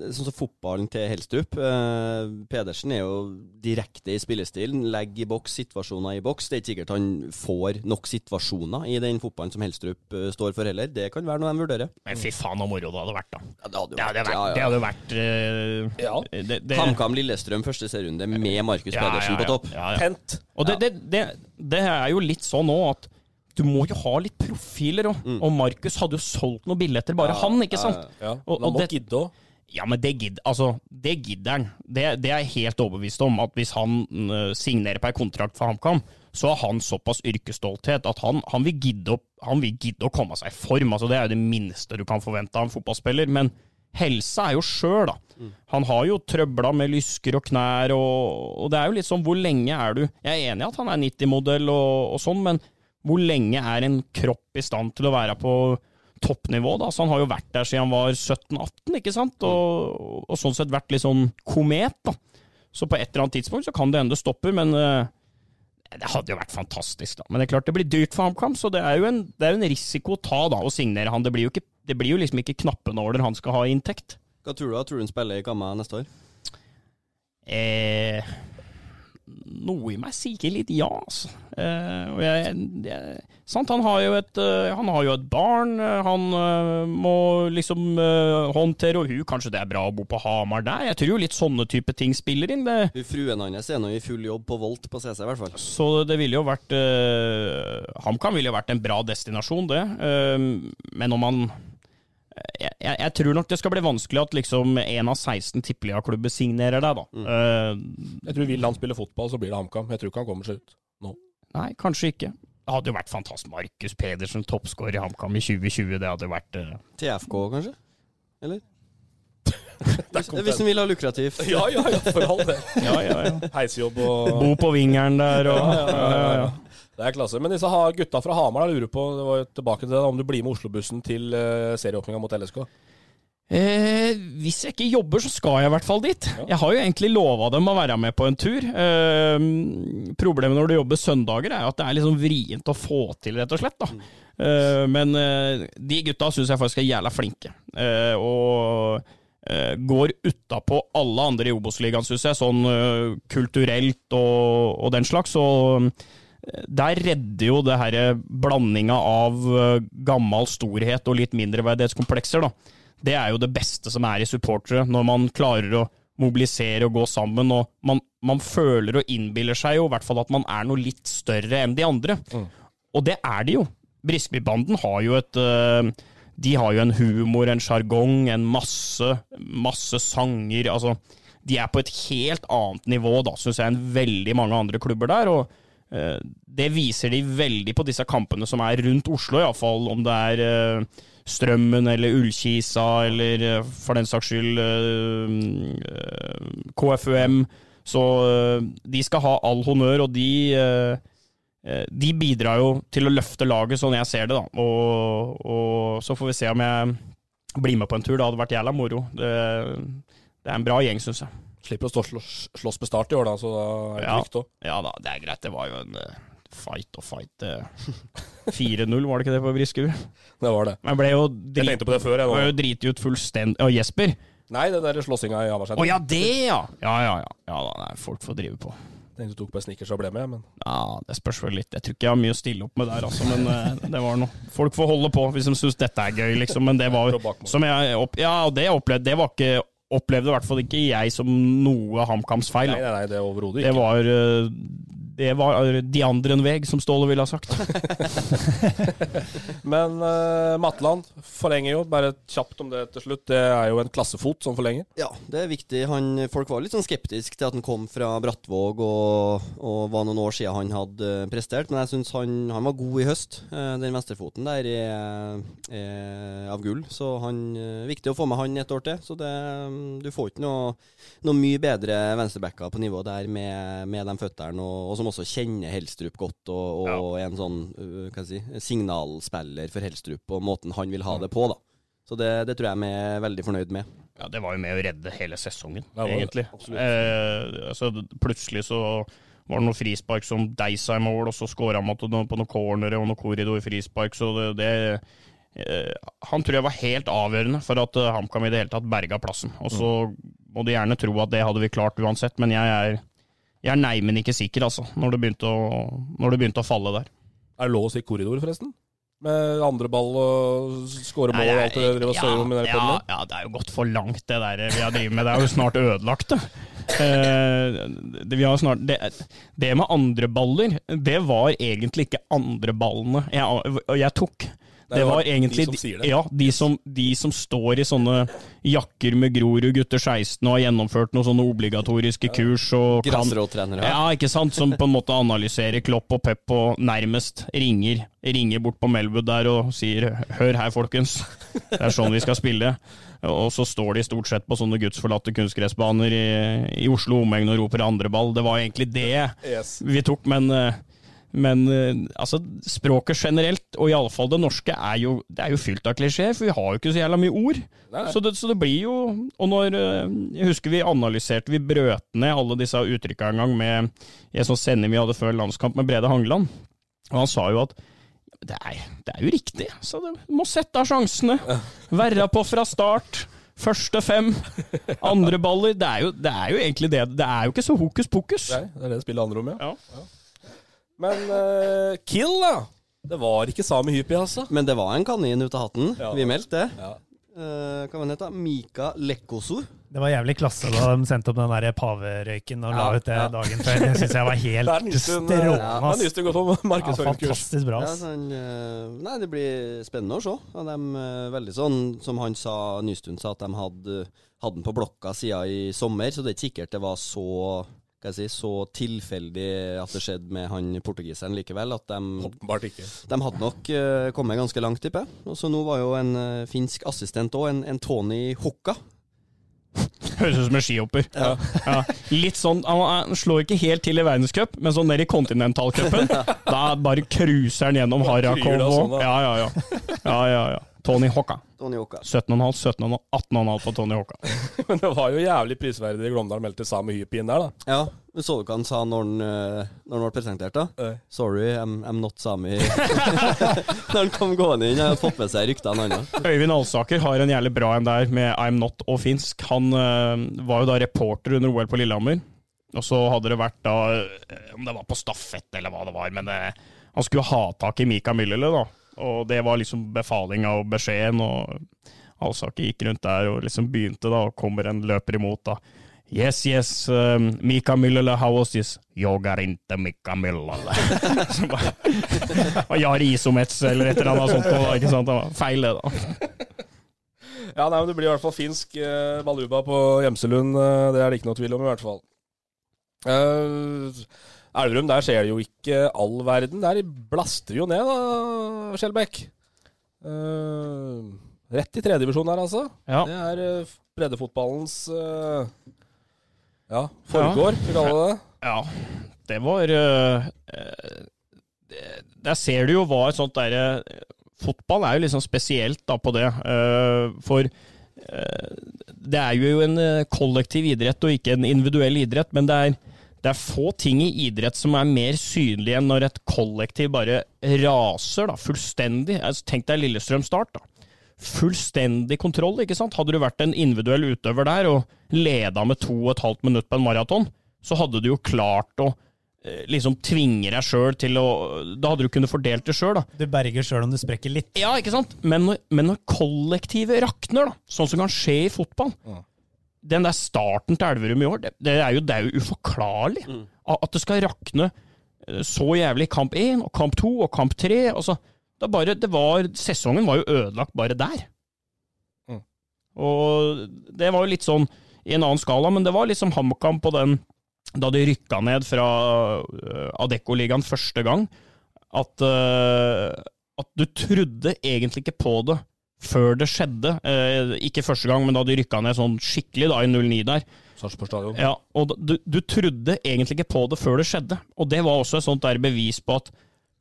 det sånn som fotballen til Helstrup. Eh, Pedersen er jo direkte i spillestilen. Legger i boks, situasjoner i boks. Det er ikke sikkert han får nok situasjoner i den fotballen som Helstrup eh, står for heller. Det kan være noe de vurderer. Men fy faen så moro det hadde vært, da. Ja, det hadde jo Det hadde vært, vært, ja, ja. det hadde vært eh, Ja. det, det, HamKam Lillestrøm første serierunde med Markus Ja, ja, Pedersen ja, på topp. ja, ja. Tent. Og det, det, det, det er jo litt sånn nå at du må jo ha litt profiler òg. Og Markus hadde jo solgt noen billetter, bare han, ikke sant? Ja, Og- han og må det- gidde òg. Ja, men det, gidder altså, det gidder han. Det, det er jeg helt overbevist om. At hvis han uh, signerer på en kontrakt for HamKam, så har han såpass yrkesstolthet at han, han, vil gidde å, han vil gidde å komme seg i form. Altså, det er jo det minste du kan forvente av en fotballspiller. Men helse er jo skjør, da. Han har jo trøbla med lysker og knær, og, og det er jo litt sånn hvor lenge er du Jeg er enig i at han er 90-modell og, og sånn, men hvor lenge er en kropp i stand til å være på toppnivå, da. Så han har jo vært der siden han var 17-18, ikke sant? Og, og sånn sett vært litt sånn komet, da. Så på et eller annet tidspunkt så kan det hende det stopper, men eh, det hadde jo vært fantastisk, da. Men det er klart det blir dyrt for HamKam, så det er jo en, det er en risiko å ta, da, å signere han. Det blir ikke, det blir jo liksom ikke knappenåler han skal ha i inntekt. Hva tror du? Tror du han spiller i Kamma neste år? Eh, noe i meg sier litt ja, altså. Eh, jeg, jeg, sant, han har jo et, eh, han har jo et barn, eh, han eh, må liksom håndtere, og hun, kanskje det er bra å bo på Hamar der. Jeg tror jo litt sånne type ting spiller inn. det Fruen hans er nå i full jobb på Volt på CC, i hvert fall. så det ville jo vært uh, HamKam ville jo vært en bra destinasjon, det. Men om han jeg, jeg, jeg tror nok det skal bli vanskelig at liksom en av 16 tippeligaklubber signerer deg, da. Eh, Jeg tror Vil han spille fotball, så blir det HamKam. Jeg tror ikke han kommer seg ut nå. Nei, kanskje ikke. Det hadde jo vært fantastisk. Markus Pedersen, toppskårer i HamKam i 2020. Det hadde vært eh, TFK, kanskje? Eller? (laughs) Hvis, hvis den. vil ha lukrativt. Ja, ja, ja, for all del. (laughs) Ja, ja, ja. Heisjobb og Bo på vingeren der og ja, ja, ja, ja. Det er klasse. Men disse gutta fra Hamar da lurer på det var jo tilbake til det, om du blir med Oslo-bussen til uh, serieåpninga mot LSK. Eh, hvis jeg ikke jobber, så skal jeg i hvert fall dit. Jeg har jo egentlig lova dem å være med på en tur. Eh, problemet når du jobber søndager, er at det er liksom vrient å få til, rett og slett. da. Eh, men eh, de gutta syns jeg faktisk er jævla flinke. Eh, og eh, går utapå alle andre i Obos-ligaen, syns jeg, sånn eh, kulturelt og, og den slags. Og eh, der redder jo det her blandinga av eh, gammel storhet og litt mindreverdighetskomplekser, da. Det er jo det beste som er i supportere, når man klarer å mobilisere og gå sammen. og Man, man føler og innbiller seg jo i hvert fall at man er noe litt større enn de andre. Og det er de jo. Briskebybanden har jo et øh, De har jo en humor, en sjargong, en masse, masse sanger. Altså, de er på et helt annet nivå, da, syns jeg, enn veldig mange andre klubber der. og øh, det viser de veldig på disse kampene som er rundt Oslo, iallfall. Om det er øh, Strømmen eller Ullkisa eller øh, for den saks skyld KFUM. Så de skal ha all honnør, og de eh, de bidrar jo til å løfte laget, sånn jeg ser det. da. Og, og så får vi se om jeg blir med på en tur. Det hadde vært jævla moro. Det, det er en bra gjeng, syns jeg. Slipper å stå slåss, slåss med Start i år, da, så da er det Ja. trygt òg. Ja da, det er greit. Det var jo en eh, fight og fight. eh. (laughs) 4-0, var det ikke det på Briskerud? Det var det. Jeg ble jo Jeg tenkte på det før, jeg var jo driti ut fullstendig Og Jesper? Nei, det der slåssinga i Å Hamarsenteret. ja, det, ja! Ja, ja, ja. ja da, nei, folk får drive på. Tenkte du tok på snickers og ble med, men Ja, Det spørs vel litt. Jeg tror ikke jeg har mye å stille opp med der, altså, men eh, det var noe. Folk får holde på hvis de syns dette er gøy, liksom. Men det var som jeg opp, Ja, og det jeg opplevde, det var ikke Opplevde i hvert fall ikke jeg som noe HamKams feil. nei, nei, nei, det overhodet ikke. Det var eh, det var de andre en veg, som Ståle ville ha sagt. (laughs) Men uh, Matland forlenger jo, bare kjapt om det til slutt. Det er jo en klassefot som forlenger. Ja, det er viktig. Han, folk var litt sånn skeptiske til at han kom fra Brattvåg og, og var noen år siden han hadde eh, prestert, men jeg syns han, han var god i høst. Eh, Den venstrefoten der er, er av gull, så han er viktig å få med han et år til. Så det, du får ikke noe, noe mye bedre venstrebacker på nivå der med, med de føttene, og, og som også kjenner Helstrup godt og, og er en sånn uh, hva jeg si, signalspiller for Helstrup og måten han vil ha det på. da. Så det, det tror jeg vi er veldig fornøyd med. Ja, Det var jo med å redde hele sesongen, Ja, det var egentlig. Eh, altså, plutselig så var det noe frispark som deisa i mål, og så skåra han på noen, noen cornere og noe korridorfrispark, så det, det eh, Han tror jeg var helt avgjørende for at eh, HamKam i det hele tatt berga plassen. Og så må du gjerne tro at det hadde vi klart uansett, men jeg er, jeg er neimen ikke sikker, altså, når det begynte å, når det begynte å falle der. Er det lov å si korridor, forresten? Med andre ball og skåre mål og alt det dere ja, om med den ja, podden? ja, det er jo gått for langt, det der vi har drevet med. Det er jo snart ødelagt, det. Eh, det, vi har snart, det, det med andre baller, det var egentlig ikke andre ballene jeg, jeg tok. Det var egentlig de som sier det. Ja, de som, de som står i sånne jakker med Grorud gutter 16 og har gjennomført noen sånne obligatoriske kurs. og kan- Grasrottrenere. Ja, ikke sant? Som på en måte analyserer Klopp og Pep og nærmest ringer, ringer bort på Melwood der og sier 'hør her, folkens', det er sånn vi skal spille. Og så står de stort sett på sånne gudsforlatte kunstgressbaner i, i Oslo omegn og roper andre ball. Det var egentlig det Yes. vi tok, men eh, men eh, altså, språket generelt, og iallfall det norske, er jo, det er jo fylt av klisjeer, for vi har jo ikke så jævla mye ord. Så det, så det blir jo Og når eh, Jeg husker vi analyserte, vi brøt ned alle disse uttrykka en gang med en sånn sending vi hadde før landskamp med Brede Hangeland. Og han sa jo at det er, det er jo riktig, så du må sette av sjansene. Være på fra start. Første fem, andre baller. Det er jo, det er jo egentlig det. Det er jo ikke så hokus pokus. Nei, det er det spillet handler om, ja. Ja. Men uh, Kill, da. Det var ikke Sami Hypi, altså. Men det var en kanin ut av hatten. Ja. Vi meldte det. Ja. Uh, hva het? da? Mika Lekkoso. Det var jævlig klasse da de sendte opp den der paverøyken og la ut det ja. dagen før. Det syns jeg var helt eh, strålende. Ja, nyste godt på Ja, fantastisk bra. Ja, sånn, nei, det blir spennende å se. Og de, veldig sånn, som han sa, Nystuen sa, at de hadde, hadde den på blokka siden i sommer, så det er ikke sikkert det var så si, så tilfeldig at det skjedde med han portugiseren likevel. At de, ikke. de hadde nok uh, kommet ganske langt, tipper jeg. Og så nå var jo en uh, finsk assistent òg, en, en Tony Hokka. (laughs) Høres ut som en skihopper. Ja. Litt sånn, Han han slår ikke helt til i verdenscup, men sånn nede i kontinentalcupen, (laughs) da bare cruiser han gjennom Harakov sånn, ja, ja, ja. ja, ja, ja. Tony Hokka. Tony Hokka. 17,5, 17,5, 18,5 på Tony Hokka. (laughs) Men det var jo jævlig prisverdig Glåmdal meldte Sami Hypi inn der, da. Ja, men så du hva han sa når han, eh, når han ble presentert, da? Nei. Sorry, I'm, I'm not Sami. (laughs) når han kom gående inn, har fått med seg ryktene han annen Øyvind Alsaker har en jævlig bra en der med I'm Not og finsk. Han øh, var jo da reporter under OL på Lillehammer. Og så hadde det vært da, øh, om det var på stafett eller hva det var, men øh, han skulle ha tak i Mika Myllele, da. Og det var liksom befalinga og beskjeden, og Alsaker gikk rundt der og liksom begynte, da, og kommer en løper imot, da. Yes, yes, um, Mika Myllele, how was this? Jeg er ikke Mika Myllele. (laughs) (laughs) Og Jari Isomets eller et eller annet sånt, og, ikke sant? Feil det, da. (laughs) Ja, nei, men Det blir i hvert fall finsk eh, baluba på Gjemselund. eh, det er det ikke noe tvil om, i hvert fall. Eh, Elverum, der skjer det jo ikke all verden. Der blaster jo ned, da, Skjelbekk. Uh, rett i tredjedivisjon her, altså. Ja. Det er uh, breddefotballens uh, ja, forgård, vi kaller det. Ja, det var det- Der ser du jo hva et sånt derre Fotball er jo liksom spesielt da på det. for det er jo en kollektiv idrett og ikke en individuell idrett, men det er, det er få ting i idrett som er mer synlige enn når et kollektiv bare raser da, fullstendig. Altså, tenk deg Lillestrøm Start. da. Fullstendig kontroll, ikke sant? Hadde du vært en individuell utøver der og leda med to og et halvt minutt på en maraton, så hadde du jo klart å eh, liksom tvinge deg sjøl til å Da hadde du kunnet fordelt det sjøl, da. Du berger sjøl om du sprekker litt. Ja, ikke sant? Men når, men når kollektivet rakner, da, sånn som kan skje i fotball Den der starten til Elverum i år, det, det, er, jo, det er jo uforklarlig. Mm. At det skal rakne eh, så jævlig i kamp én og kamp to og kamp tre. Altså, det, bare, det var, sesongen var jo ødelagt bare der. Mm. Og det var jo litt sånn i en annen skala, men det var liksom HamKam på den da de rykka ned fra uh, Adecco-ligaen første gang, at, øh, at du trodde egentlig ikke på det før det skjedde. Eh, ikke første gang, men da de rykka ned sånn skikkelig da i 09 der. Ja, og du, du trodde egentlig ikke på det før det skjedde. Og det var også et sånt der bevis på at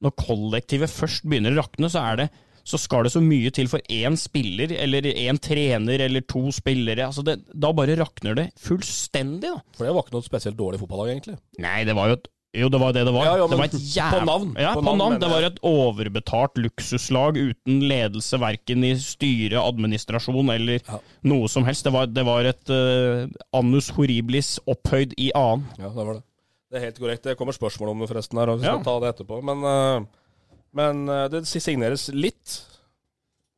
når kollektivet først begynner å rakne, så er det så skal det så mye til for én spiller, eller én trener, eller to spillere. Altså det, da bare rakner det fullstendig, da. For det var ikke noe spesielt dårlig fotballag, egentlig. Nei, det var jo et Jo, det var det det var. Ja, ja, det var et jæv... på navn. Ja, På navn, navn. Det var et overbetalt luksuslag uten ledelse, verken i styre, administrasjon eller Ja. noe som helst. Det var, det var et uh, annus horribilis opphøyd i annen. Ja, det var det. Det er helt korrekt. Det kommer spørsmål om det forresten her, og vi skal ta det etterpå. Men, uh, men uh, det signeres litt.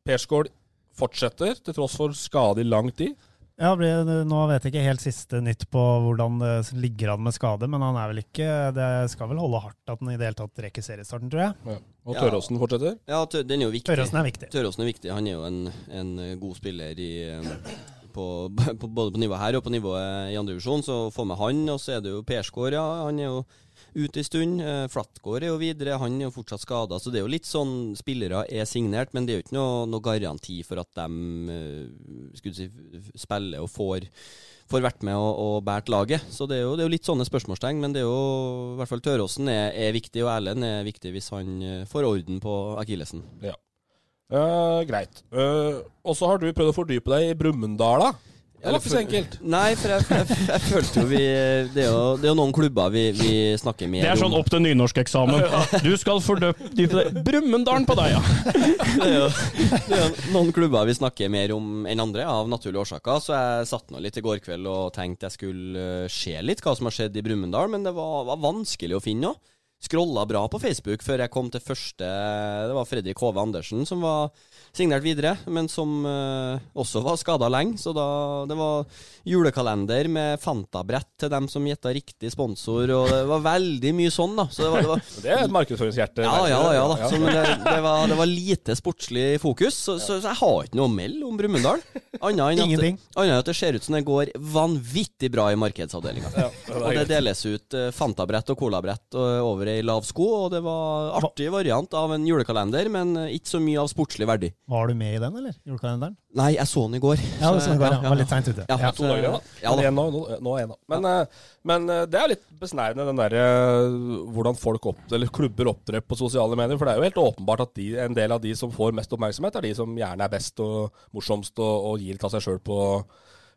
Persgaard fortsetter, til tross for skade i lang tid. Ja, blir- Nå vet jeg ikke helt siste nytt på hvordan det ligger an med skade, men han er vel ikke Det skal vel holde hardt at han i det hele tatt rekker seriestarten, tror jeg. Ja. Og Tøråsen fortsetter? Ja, den er jo viktig. Tøråsen er viktig. Tøråsen er viktig. Han er jo en, en god spiller i eh, på, på, både på nivået her og på nivået i andre divisjon, så få med han. Og så er det jo Persgaard, ja. Han er jo ute en stund. Eh, Flatgård er jo videre, han er jo fortsatt skada. Så det er jo litt sånn spillere er signert, men det er jo ikke noe, noe garanti for at de eh, skulle si, spiller og får får vært med og, og båret laget. Så det er, jo, det er jo litt sånne spørsmålstegn, men det er jo i hvert fall Tøråsen er, er viktig, og Erlend er viktig hvis han eh, får orden på akillesen. Ja. Uh, greit. Uh, og så har du prøvd å fordype deg i Brumunddala. da? Det var ikke så enkelt. (laughs) Nei, for jeg, jeg, jeg følte jo vi Det er jo, det er jo noen klubber vi, vi snakker mer Det er sånn opp til nynorskeksamen. (laughs) Du skal fordøpe Brumunddalen på deg, ja! (laughs) Det er, jo, det er jo noen klubber vi snakker mer om enn andre, av naturlige årsaker. Så jeg satt nå litt i går kveld og tenkte jeg skulle eh, se litt hva som har skjedd i Brumunddal, men det var, var vanskelig å finne noe. Scrolla bra på Facebook før jeg kom til første Det var Fredrik Hove Andersen som var signert videre, men som eh, også var skada lenge. Så da det var julekalender med Fanta-brett til dem som gjetta riktig sponsor, og det var veldig mye sånn, da. Så det var, det var (laughs) Det er et markedsføringshjerte. ja, ja, ja da. Ja. Så, men det, det, var, det var lite sportslig fokus, så, så, så jeg har ikke noe å melde om Brumunddal. Annet enn at, enn det ser ut som det går vanvittig bra i markedsavdelinga. Ja, Og det deles ut eh, Fanta-brett og Cola-brett eh, over ei lav sko, og det var artig variant av en julekalender, men ikke så mye av sportslig verdi. Var du med i den, eller? Julekalenderen? Nei, jeg så den i går. Ja, det så- den i går, ja. Var litt seint ute. Ja. To dager da. Ja, da. Eller nå, nå, nå. Men, eh, men eh, det er litt besnærende, den derre hvordan folk opp, eller klubber opptrer på sosiale medier. For det er jo helt åpenbart at de, en del av de som får mest oppmerksomhet, er de som gjerne er best og morsomst og, og gir litt av seg sjøl på,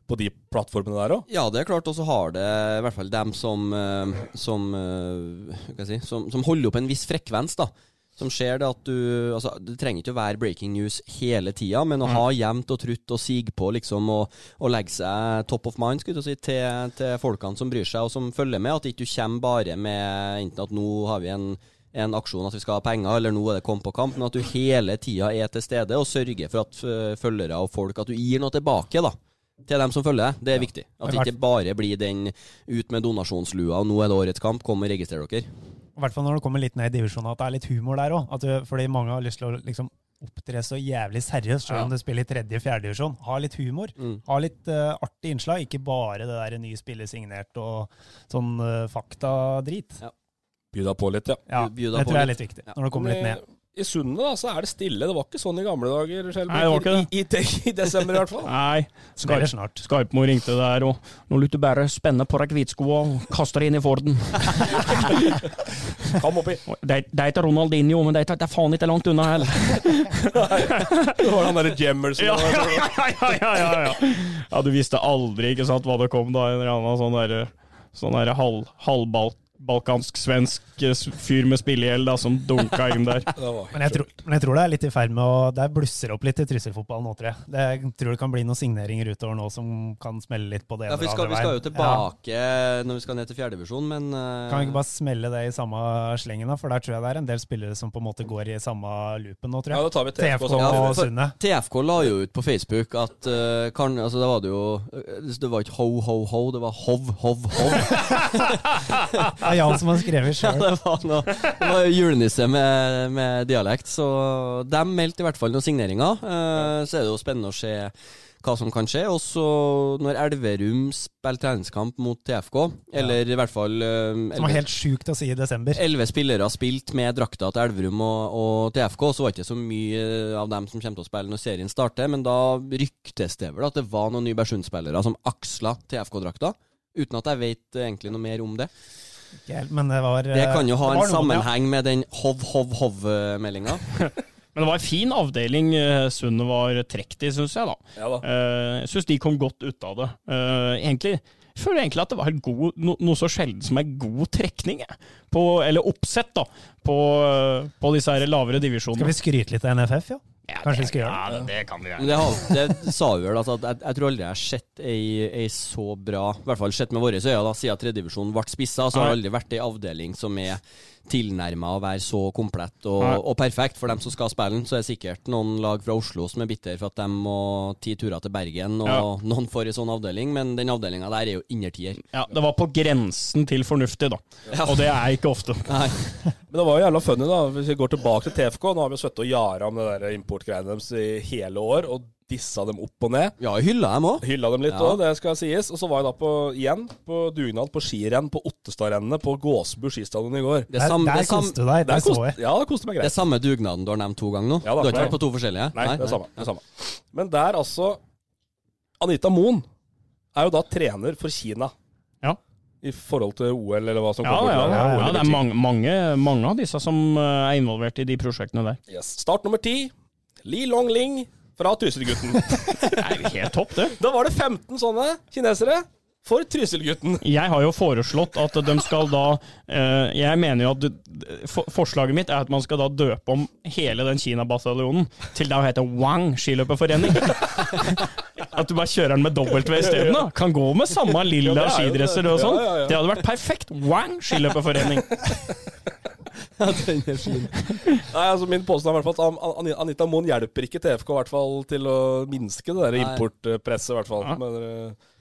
på de plattformene der òg. Ja, det er klart. Og så har det i hvert fall dem som eh, som, eh, si, som, som holder opp en viss frekvens, da. Som skjer, det at du altså, Det trenger ikke å være breaking news hele tida, men å ha jevnt og trutt og sige på, liksom, og, og legge seg top of mind si, til, til folkene som bryr seg, og som følger med. At ikke du kommer bare med enten at nå har vi en en aksjon at vi skal ha penger, eller nå er det kom på kamp, men at du hele tida er til stede og sørger for at følgere og folk At du gir noe tilbake, da til dem som følger deg. Det er viktig. At det ikke bare blir den ut med donasjonslua, og nå er det årets kamp, kom og registrer dere. I hvert fall når du kommer litt ned i divisjonen, at det er litt humor der òg. Fordi mange har lyst til å liksom opptre så jævlig seriøst, selv om du spiller i tredje-fjerde divisjon. Ha litt humor. Mm. Ha litt uh, artig innslag, ikke bare det der nye spillet signert og sånn uh, faktadrit. Ja. Bjuda på litt, ja. Ja, det tror jeg er litt. viktig. Når du kommer litt ned. I Sundet da, så er det stille. Det var ikke sånn i gamle dager. Skjelbæk. Nei, det var ikke det. I, i, I desember i hvert fall. Nei, Skype, snart. Skype-mor ringte der, og nå lytter du bare spenne på deg hvitskoa og kaste deg inn i Forden. (laughs) Kom oppi. Det, det er ikke Ronaldinho, men det er, det er faen ikke langt unna heller. Det var han derre Jemmerson. Ja, ja, ja, ja, ja, du visste aldri ikke sant, hva det kom da. En eller annen sånn derre sånn der halv, halvbalkansk-svensk fyr med spillegjeld som dunka inn der. (laughs) Men jeg, tror, men jeg tror det er litt i ferd med å Det blusser opp litt i Trysil-fotballen nå, tror jeg. Det, jeg tror det kan bli noen signeringer utover nå som kan smelle litt på det Ja, vi skal, andre vi skal jo tilbake tilbake når vi skal ned til fjerdedivisjon, men uh... Kan vi ikke bare smelle det i samme slengen, da? For der tror jeg det er en del spillere som på en måte går i samme loopen nå, tror jeg. Ja, da tar vi TFK TFK for- Sunne. TFK la jo ut på Facebook at uh, kan, altså Det var det jo eh, Det var ikke ho, ho, ho, det var hov, hov, hov. (laughs) Det er Jan som har skrevet Ja, det var, noe, det var julenisse med, med dialekt, så de meldte i hvert fall noen signeringer. Eh, så er det jo spennende å se hva som kan skje. Og så når Elverum spiller treningskamp mot TFK, eller i hvert fall eh, Som var helt sjukt å si i desember. Elleve spillere spilt med drakta til Elverum og, og TFK, så var det ikke så mye av dem som kommer til å spille når serien starter, men da ryktes det vel at det var noen Nybergsund-spillere som aksla TFK-drakta, uten at jeg vet egentlig noe mer om det. Ikke helt, Men det var Det kan jo ha en sammenheng med den hov-hov-hov-meldinga. (laughs) Men det var en fin avdeling Sunne Sundet var trukket i, syns jeg. da. Ja da. Eh, Jeg syns de kom godt ut av det. Eh, egentlig jeg føler egentlig at det var god, no, noe så sjelden som en god trekning. På, eller oppsett, da, på, eh, på disse her lavere divisjonene. Skal vi skryte litt av NFF, ja? Ja, Kanskje vi skal gjøre det? ja, det? Kan vi gjøre. det, har, det sa vi vel, altså, at jeg, jeg tror aldri jeg har sett ei, ei så bra I hvert fall sett med våre øyne, siden tredjedivisjonen ble spissa, så har det aldri vært ei avdeling som er tilnærma å være så komplett og, og perfekt. For dem som skal spille den, så er det sikkert noen lag fra Oslo som er bitter for at de må ti turer til Bergen, og Ja. noen får en sånn avdeling, men den avdelinga der er jo innertier. Ja, Det var på grensen til fornuftig, da. Og det er ikke ofte. Nei. (laughs) Men det var jo jævla funny, da. Hvis vi går tilbake til TFK, nå har vi jo sittet og jara om det der importgreiene deres i hele år, og dissa dem opp og ned. Ja, hylla dem òg. Hylla dem litt Ja. det skal sies. Og så var jeg da på, igjen på dugnad på skirenn på Ottestadrennet på Gåsbu skistadion i går. Det samme, sam- der det er koste du deg, Der det så kost- jeg. Ja, det koste meg Det greit. er samme dugnaden du har nevnt to ganger nå? Ja da, du har ikke vært på to forskjellige? Nei, det er samme. Det er samme. Men der altså Anita Moen er jo da trener for Kina. Ja. I forhold til OL, eller hva som Ja, kommer. ja, til ja, ja, det er mange, mange, mange av disse som eh, er involvert i de prosjektene der. Yes. Start nummer ti. Li Long Ling fra Trysil-gutten. (laughs) Det er jo helt topp, det. da var det 15 sånne kinesere for Trysil-gutten. Jeg har jo foreslått at de skal da eh, Jeg mener jo at for, Forslaget mitt er at man skal da døpe om hele den Kina-bataljonen til det å hete Wang skiløperforening. (laughs) At du bare kjører den med W isteden. Kan gå med samme lilla Ja, er skidresser og sånn. Ja, ja. Det hadde vært perfekt. Wang skiløperforening. (laughs) (laughs) Nei, altså Min påstand er i hvert fall at An- An- Anita Moen hjelper ikke TFK hvert fall til å minske det der importpresset. hvert fall. Ja. Men eh,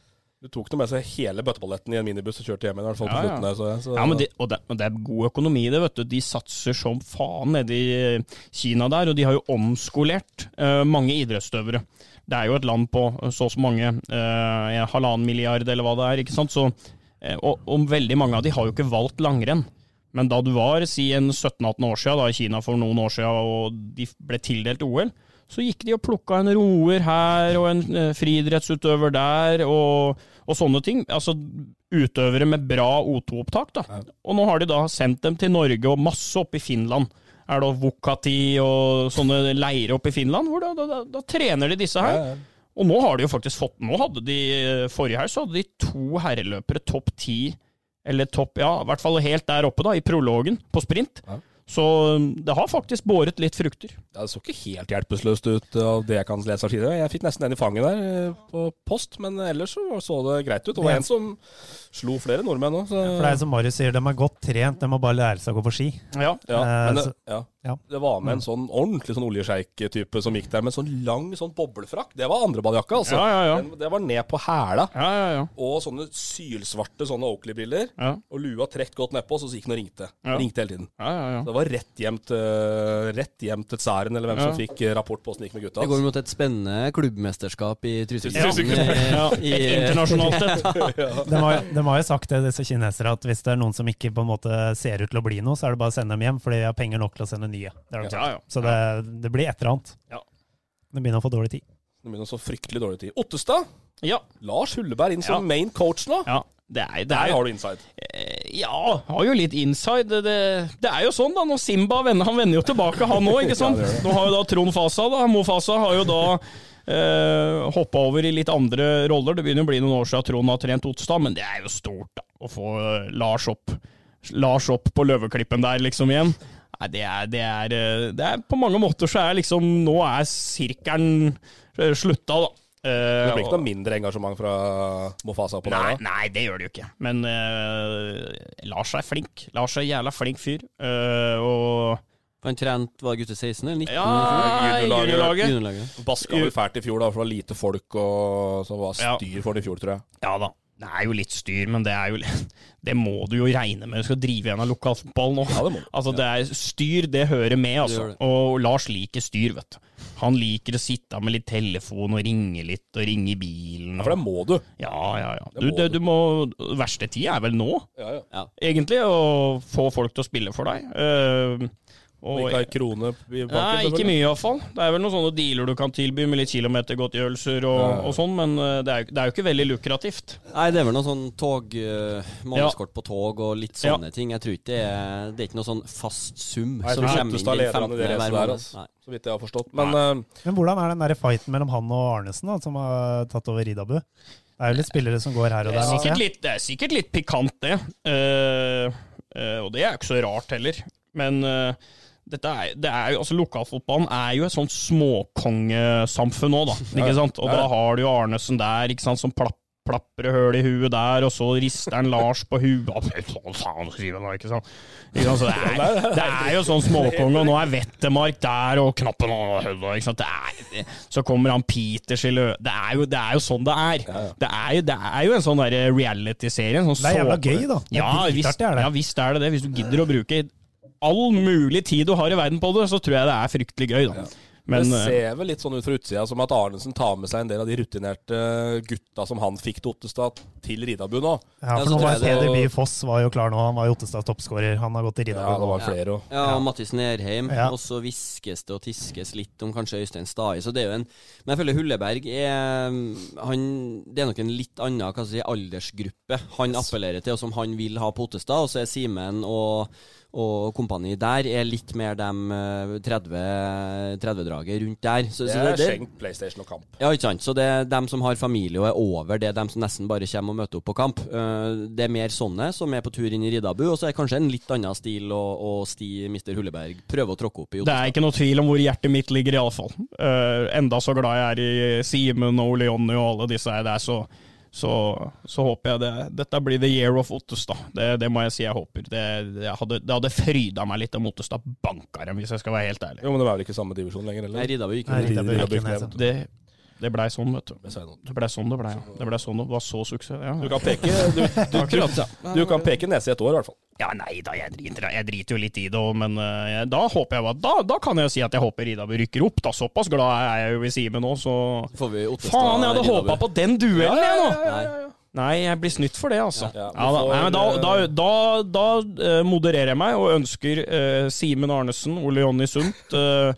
du tok nå med seg hele bøtteballetten i en minibuss og kjørte hjem igjen. hvert fall Ja, ja. slutten der, så, så, Ja, men det, og, det, og det er god økonomi i det, vet du. De satser som faen nede i eh, Kina der, og de har jo omskolert uh, mange idrettsutøvere. Det er jo et land på så og så mange, eh, halvannen milliard eller hva det er, ikke sant. Så, eh, og, og veldig mange av de har jo ikke valgt langrenn. Men da du var si en 17-18 år siden da, i Kina for noen år siden, og de ble tildelt OL, så gikk de og plukka en roer her og en eh, friidrettsutøver der, og, og sånne ting. Altså utøvere med bra O2-opptak. da. Og nå har de da sendt dem til Norge og masse opp i Finland. Er det Vukati og sånne leirer oppe i Finland, hvor da, da, da, da trener de disse her. Ja, ja. Og nå har de jo faktisk fått Nå hadde de Forrige her så hadde de to herreløpere topp ti, eller topp Ja, i hvert fall helt der oppe, da, i prologen på sprint. Ja. Så um, det har faktisk båret litt frukter. Ja, Det så ikke helt hjelpeløst ut av det jeg kan lese av tidligere. Jeg fikk nesten en i fanget der eh, på post, men ellers så, så det greit ut. Det var en som slo flere nordmenn òg. For det er som Marius sier, de er godt trent, de må bare lære seg å gå på ski. Ja. Ja, Eh, men det, så- ja. ja. det var med en sånn ordentlig sånn oljesjeik-type som gikk der med sånn lang sånn boblefrakk. Det var andreballjakka, altså. Ja, ja, ja. Den, det var ned på hæla. Ja, ja, ja. Og sånne sylsvarte sånne Oakley-briller. Ja, Og lua trukket godt nedpå, så gikk den og ringte. Ja. Ringte hele tiden. ja, ja, ja. Var rett hjem til, rett til tsaren, eller hvem Ja. som fikk eh, rapport på åssen det gikk med gutta. Det går mot et spennende klubbmesterskap i Trysil. Ja. Ja, (laughs) internasjonalt sett. (laughs) De de har jo sagt det, disse kinesere, at hvis det er noen som ikke på en måte ser ut til å bli noe, så er det bare å sende dem hjem, for de har penger nok til å sende nye. Det de. Ja, ja. Så det, det blir et eller annet. Ja. De begynner å få dårlig tid. Det begynner å få fryktelig dårlig tid. Ottestad. Ja. Lars Hulleberg inn som Ja. main coach nå. ja. Det er, det er Der har du inside. Ja, har jo litt inside. Det, det, er jo sånn, da. Når Simba vender, han vender jo tilbake, han òg? (laughs) Ja. Nå har jo da Trond Fasa, da. Mo Fasa har jo da eh, hoppa over i litt andre roller. Det begynner å bli noen år siden Trond har trent Otstad, men det er jo stort, da. Å få eh, Lars opp Lars opp på Løveklippen der, liksom, igjen. Nei, det er, det er, eh, det er På mange måter så er liksom Nå er sirkelen eh, slutta, da. Eh, Det blir ikke noe mindre engasjement fra Mofasa på Nei, det? nei, det gjør det jo ikke. Men uh, Lars er flink. Lars er jævla flink fyr. Uh, og Han trente var gutte 16 eller 19? Ja, juniorlaget. Baska vel fælt i fjor, da, for det var lite folk og så var Ja. styr for det i fjor, tror jeg. Ja da. Det er jo litt styr, men det er jo (laughs) Det må du jo regne med. Du skal drive igjen av lokalfotball nå. Ja, det må. Altså, det er styr, det hører med, altså. Og Lars liker styr, vet du. Han liker å sitte med litt telefon og ringe litt, og ringe i bilen. Ja, for det må du. Ja, ja, ja. Du, det, du. må Verste tid er vel nå, Ja, ja. egentlig, å få folk til å spille for deg. Eh, Og ikke ha en krone i banken. Nei, ikke mye iallfall. Det er vel noen sånne dealer du kan tilby med litt kilometergodtgjørelser og, Ja, ja. og sånn, men eh, det er, jo- det er jo ikke veldig lukrativt. Nei, det er vel noe sånn tog uh, Månedskort på tog og litt sånne ting. Jeg tror ikke det er, det er ikke noe sånn fast sum Nei, som kommer inn den i 15. det hver måned. altså. Nei. Så vidt jeg har forstått. Men uh, Men hvordan er den der fighten mellom han og Arnesen, da, som har tatt over Ridabu? Det er jo litt spillere som går her og Det er der. sikkert litt, det er sikkert litt pikant, det. Uh, uh, og det er jo ikke så rart heller. Men eh, dette er, det er jo, altså lokalfotballen er jo et sånt småkongesamfunn nå, da. (laughs) Ikke sant? Og da har du jo Arnesen der, ikke sant, som plapp, plaprer høl i huet der, og så rister han Lars på huet Sånn faen, skriver han ikke sant? Ikke sant? Så det, er, det er jo sånn småkonge, og nå er Vettemark der, og knappen og hølla, ikke sant. Det er, så kommer han Peters i lø... Det er jo, det er jo sånn det er. Det er jo, det er jo en sånn reality-serie. Sånn Det er jævla gøy, da. Ja, visst, ja, visst er det det. Hvis du gidder å bruke all mulig tid du har i verden på det, så tror jeg det er fryktelig gøy, da. Men det eh, ser vel litt sånn ut fra utsida som at Arnesen tar med seg en del av de rutinerte gutta som han fikk til Ottestad, til Ridabu nå. Ja, for nå var Peder Bye Foss var jo klar nå. Han var jo Ottestads toppskårer. Han har gått til Ridabu. Ja, det var flere også. Ja, og Mattis Nerheim. Ja. Og så hviskes det og tiskes litt om kanskje Øystein Stai. Så det er jo en Men jeg føler Hulleberg er han, Det er nok en litt annen hva skal si, aldersgruppe han appellerer til, og som han vil ha på Ottestad. Og så er Simen og, og kompani der er litt mer dem eh, 30 30-draget rundt der. Så, Det så er skjenkt PlayStation og kamp. ja, ikke sant. Så det er dem som har familie og er over det, er dem som nesten bare kommer og møter opp på kamp. Eh, Det er mer sånne som er på tur inn i Riddabu, og så er det kanskje en litt annen stil å, å sti Mr. Hulleberg prøver å tråkke opp i. Det er ikke noe tvil om hvor hjertet mitt ligger, iallfall. Uh, enda så glad jeg er i Simen og Leonni og alle disse her er så, så, så håper jeg det Dette blir the year of Ottestad. Det, det må jeg si jeg håper. Det, det hadde, det hadde fryda meg litt om Ottestad banka dem, hvis jeg skal være helt ærlig. Jo, men det var vel ikke samme divisjon lenger, eller? Nei, så. Det, det blei sånn, vet du. Det blei sånn det blei. Ja. Det ble sånn det var så suksess. Ja. Du kan peke du, du, (laughs) du, du kan peke nese i et år, i hvert fall. Ja, nei da, jeg driter, jeg driter jo litt i det òg, men uh, da håper jeg da, da kan jeg si at jeg håper Ridabu rykker opp. da Såpass glad er jeg jo i Simen nå, så Får vi Faen, jeg hadde håpa på den duellen, jeg nå! Nei. Nei, jeg blir snytt for det, altså. Ja, Ja, vi da, får, nei, men da, eh, da, da, da eh, modererer jeg meg og ønsker uh, Simen Arnesen, Ole Jonny Sundt, uh,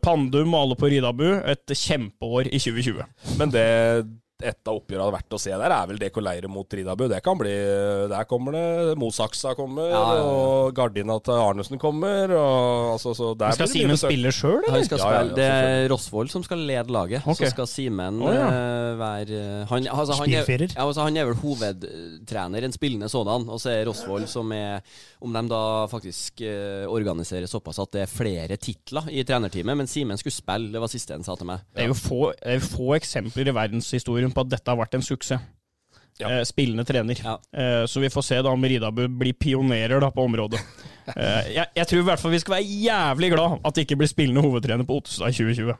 Pandum og alle på Ridabu et kjempeår i 2020. Men det et av oppgjørene verdt å se der, er vel DK Leire mot Ridabu. Det kan bli Der kommer det Mosaksa kommer, Ja, ja, ja. og Gardina til Arnesen kommer, og altså så der Skal Simen spille sjøl, eller? skal Ja, ja, ja, spille, det er Rosvold som skal lede laget. Okay. Så skal Simen oh, ja. eh, være han, altså, han, er, altså, han er vel hovedtrener, en spillende sådan. Og så er Rosvold som er Om de da faktisk eh, organiserer såpass at det er flere titler i trenerteamet. Men Simen skulle spille, det var siste han sa til meg. Det er jo få, er få eksempler i verdenshistorien på at dette har vært en suksess. Ja. Eh, spillende trener. Ja. Eh, så vi får se da om Ridabu blir pionerer da på området. (laughs) Eh, jeg, jeg tror i hvert fall vi skal være jævlig glad at det ikke blir spillende hovedtrener på Ottestad i 2020.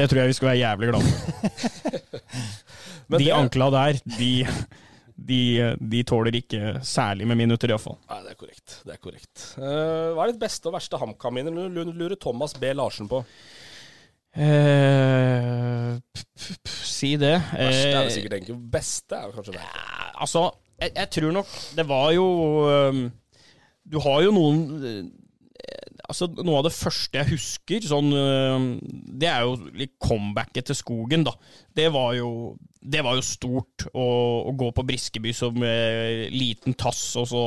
Det tror jeg vi skal være jævlig glad for. (laughs) De det- ankla der, de, de, de tåler ikke særlig med minutter, iallfall. Nei, det er korrekt. Det er korrekt. Eh, hva er ditt beste og verste HamKam-minne, lu- lurer Thomas B. Larsen på? Eh, si det. Verste er det vel sikkert egentlig beste, er kanskje det. Ja, Altså, jeg, jeg tror nok Det var jo øhm, Du har jo noen Altså, Noe av det første jeg husker, sånn Det er jo comebacket til skogen, da. Det var jo, det var jo stort å, å gå på Briskeby som eh, liten tass, og så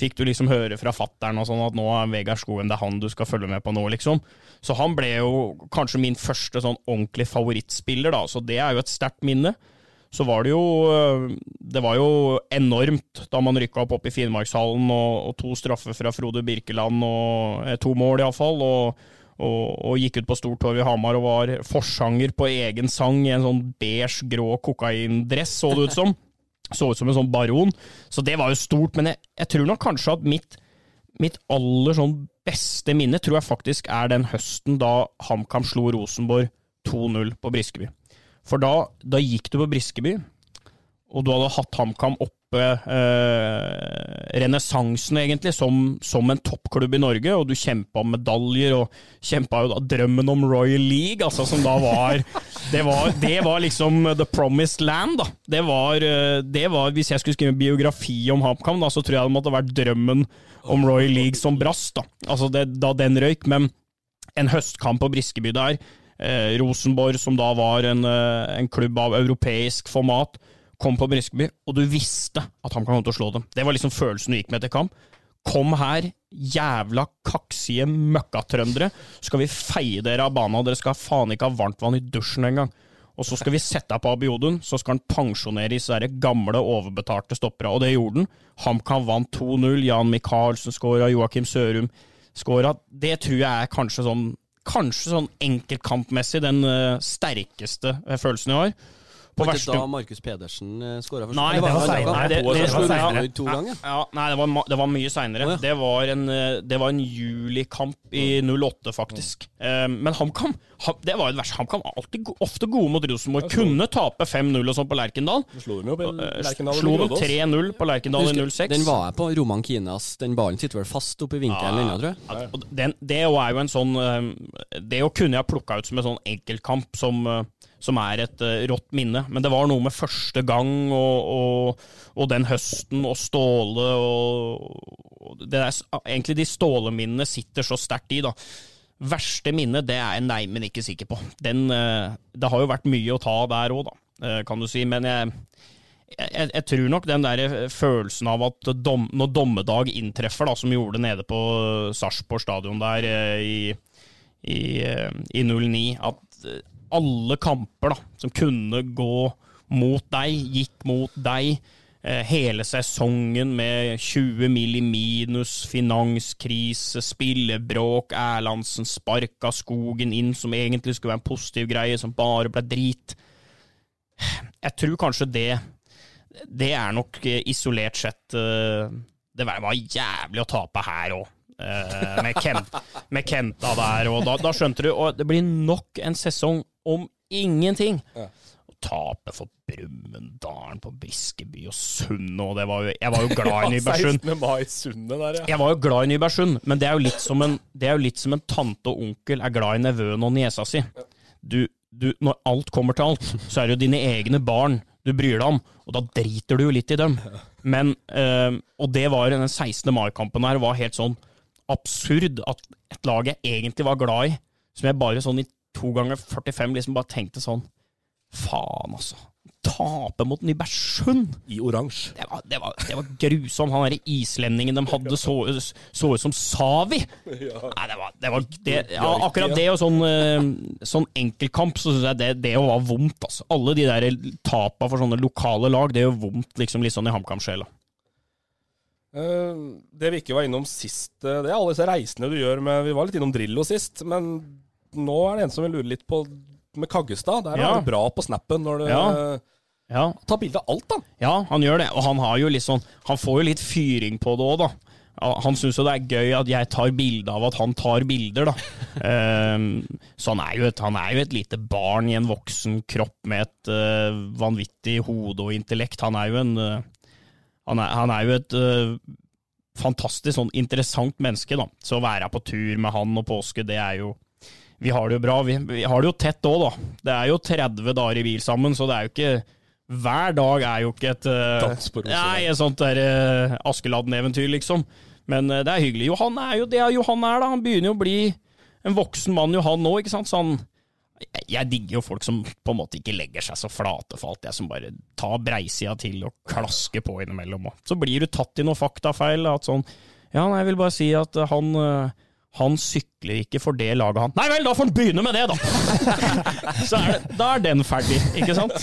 fikk du liksom høre fra fattern sånn at nå er Vegard Skogen det er han du skal følge med på nå, liksom. Så han ble jo kanskje min første sånn ordentlig favorittspiller, da. Så det er jo et sterkt minne så var det jo øh, Det var jo enormt da man rykka opp, opp i Finnmarkshallen, og, og to straffer fra Frode Birkeland, og eh, to mål iallfall, og, og, og gikk ut på Stortorget i Hamar og var forsanger på egen sang i en sånn beige, grå kokaindress, så det ut som. (laughs) Så ut som en sånn baron. Så det var jo stort, men jeg, jeg tror nok kanskje at mitt, mitt aller sånn beste minne tror jeg faktisk er den høsten da HamKam slo Rosenborg 2-0 på Briskeby. For da, da gikk du på Briskeby, og du hadde hatt HamKam oppe eh, renessansen, egentlig, som, som en toppklubb i Norge, og du kjempa om medaljer, og kjempa jo da drømmen om Royal League, altså, som da var (laughs) det, var det var liksom the promised land, da. Det var, eh, det var Hvis jeg skulle skrive en biografi om HamKam, så tror jeg det måtte vært drømmen om Royal League som brast, da. Altså det, da den røyk. Men en høstkamp på Briskeby der, eh, Rosenborg, som da var en, eh, en klubb av europeisk format, kom på Briskeby, og du visste at han kom til å slå dem. Det var liksom følelsen du gikk med etter kamp. Kom her, jævla kaksige møkkatrøndere, så skal vi feie dere av banen, og dere skal faen ikke ha varmtvann i dusjen engang. Og så skal vi sette deg på Abiodun, så skal han pensjonere disse gamle, overbetalte stoppere. Og det gjorde han. HamKam vant 2-0, Jan Michaelsen skåra, Joakim Sørum skåra. Det tror jeg er kanskje sånn Kanskje sånn enkeltkampmessig den eh, sterkeste eh, følelsen jeg har. På Var verste ikke da Markus Pedersen uh, skåra først? Nei, det var. Nei, det- det- det var mye seinere. Det, var en, eh, det var en julikamp i 08, faktisk. Eh, men HamKam Ham- det var jo det verste. HamKam var alltid ofte gode mot Rosenborg. Kunne tape 5-0 og sånn på Lerkendal. Slo dem Eh, Slo Grodås. 3-0 på Lerkendal i Husker- 06. Den var jeg på. Roman Kinas. Den ballen sitter vel fast oppi vinkelen ennå, tror jeg. Ja, den, det er jo en sånn eh, Det kunne jeg plukka ut som en sånn enkeltkamp som, eh, som er et eh, rått minne. Men det var noe med første gang og, og, og den høsten og Ståle og, og det er, Egentlig de Ståle-minnene sitter så sterkt i, da. Verste minne, det er jeg neimen ikke sikker på. Den, eh, det har jo vært mye å ta der òg, da, eh, kan du si. Men jeg, jeg, jeg tror nok den der følelsen av at dom, når dommedag inntreffer, da, som gjorde det nede på Sarpsborg stadion der i, i, i 09, at alle kamper da, som kunne gå mot deg, gikk mot deg. Eh, Hele sesongen med 20 mill. i minus, finanskrise, spillebråk, Erlandsen sparka skogen inn, som egentlig skulle være en positiv greie, som bare ble drit. Jeg tror kanskje det Det er nok eh, isolert sett eh, Det var jævlig å tape her òg. med, Kent, med Kenta der, og da, da skjønte du Og det blir nok en sesong om ingenting. Ja. Å tape for Brumunddal på Briskeby og Sundet, og det var jo, Jeg var jo glad i (laughs) Nybergsund. 16. mai Sundet der, ja. Jeg var jo glad i Nybergsund, men det er jo litt som en, litt som en tante og onkel er glad i nevøen og niesa si. Du, du, når alt kommer til alt, så er det jo dine egne barn du bryr deg om, og da driter du jo litt i dem. Men, øh, Og det var den 16. mai-kampen her var helt sånn absurd at et lag jeg egentlig var glad i, som jeg bare sånn i to ganger 45 liksom bare tenkte sånn Faen, altså. Tape mot Nybergsund! I oransje. Det var, det, var, det var grusomt. Han derre islendingen de hadde, så, så ut som Savi. Nei, det var, det var det, ja, Akkurat det og sånn, eh, sånn enkeltkamp, så syns jeg det, det var vondt. Altså. Alle de der tapa for sånne lokale lag, det gjør vondt liksom litt sånn i HamKam-sjela. Eh, det vi ikke var innom sist, eh, det er alle disse reisene du gjør med Vi var litt innom Drillo sist, men nå er det en som vil lure litt på med Kaggestad. Der Ja. er det bra på snappen når du Ja. Ja. tar bilde av alt, da. Ja, han gjør det, og han har jo litt sånn Han får jo litt fyring på det òg, da. Han syns jo det er gøy at jeg tar bilde av at han tar bilder, da. (laughs) Ehm, så han er, jo et, han er jo et lite barn i en voksen kropp med et eh, vanvittig hode og intellekt. Han er jo en eh, han, er, han er jo et eh, fantastisk sånn interessant menneske, da. Så å være på tur med han og påske, det er jo Vi har det jo bra. Vi, vi har det jo tett òg, da. Det er jo 30 dager i bil sammen, så det er jo ikke hver dag er jo ikke et uh. Nei, et sånt der uh, Askeladden-eventyr, liksom. Men uh, det er hyggelig. Johan er jo det Johan er, da. Han begynner jo å bli en voksen mann, Johan nå, ikke sant. Så han jeg, jeg digger jo folk som på en måte ikke legger seg så flate for alt, jeg som bare tar breisida til og klasker på innimellom. Og så blir du tatt i noen faktafeil. At sånn Ja, nei, jeg vil bare si at han han sykler ikke for det laget han Nei vel, da får han begynne med det, da! (laughs) så er det, da er den ferdig, ikke sant?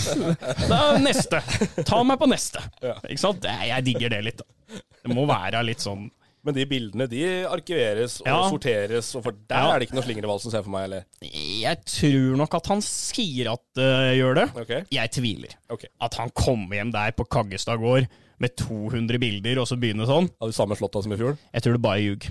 Da er neste. Ta meg på neste. Ikke sant? Jeg digger det litt. da. Det må være litt sånn Men de bildene de arkiveres og Ja. sorteres, og for der Ja. er det ikke noe slingervalsen, ser for meg, eller? Jeg tror nok at han sier at det gjør det. Okay. Jeg tviler. Okay. At han kommer hjem der på Kaggestad gård med 200 bilder, og så begynner sånn. Har du samme slåtta som i fjor? Jeg tror det bare ljug.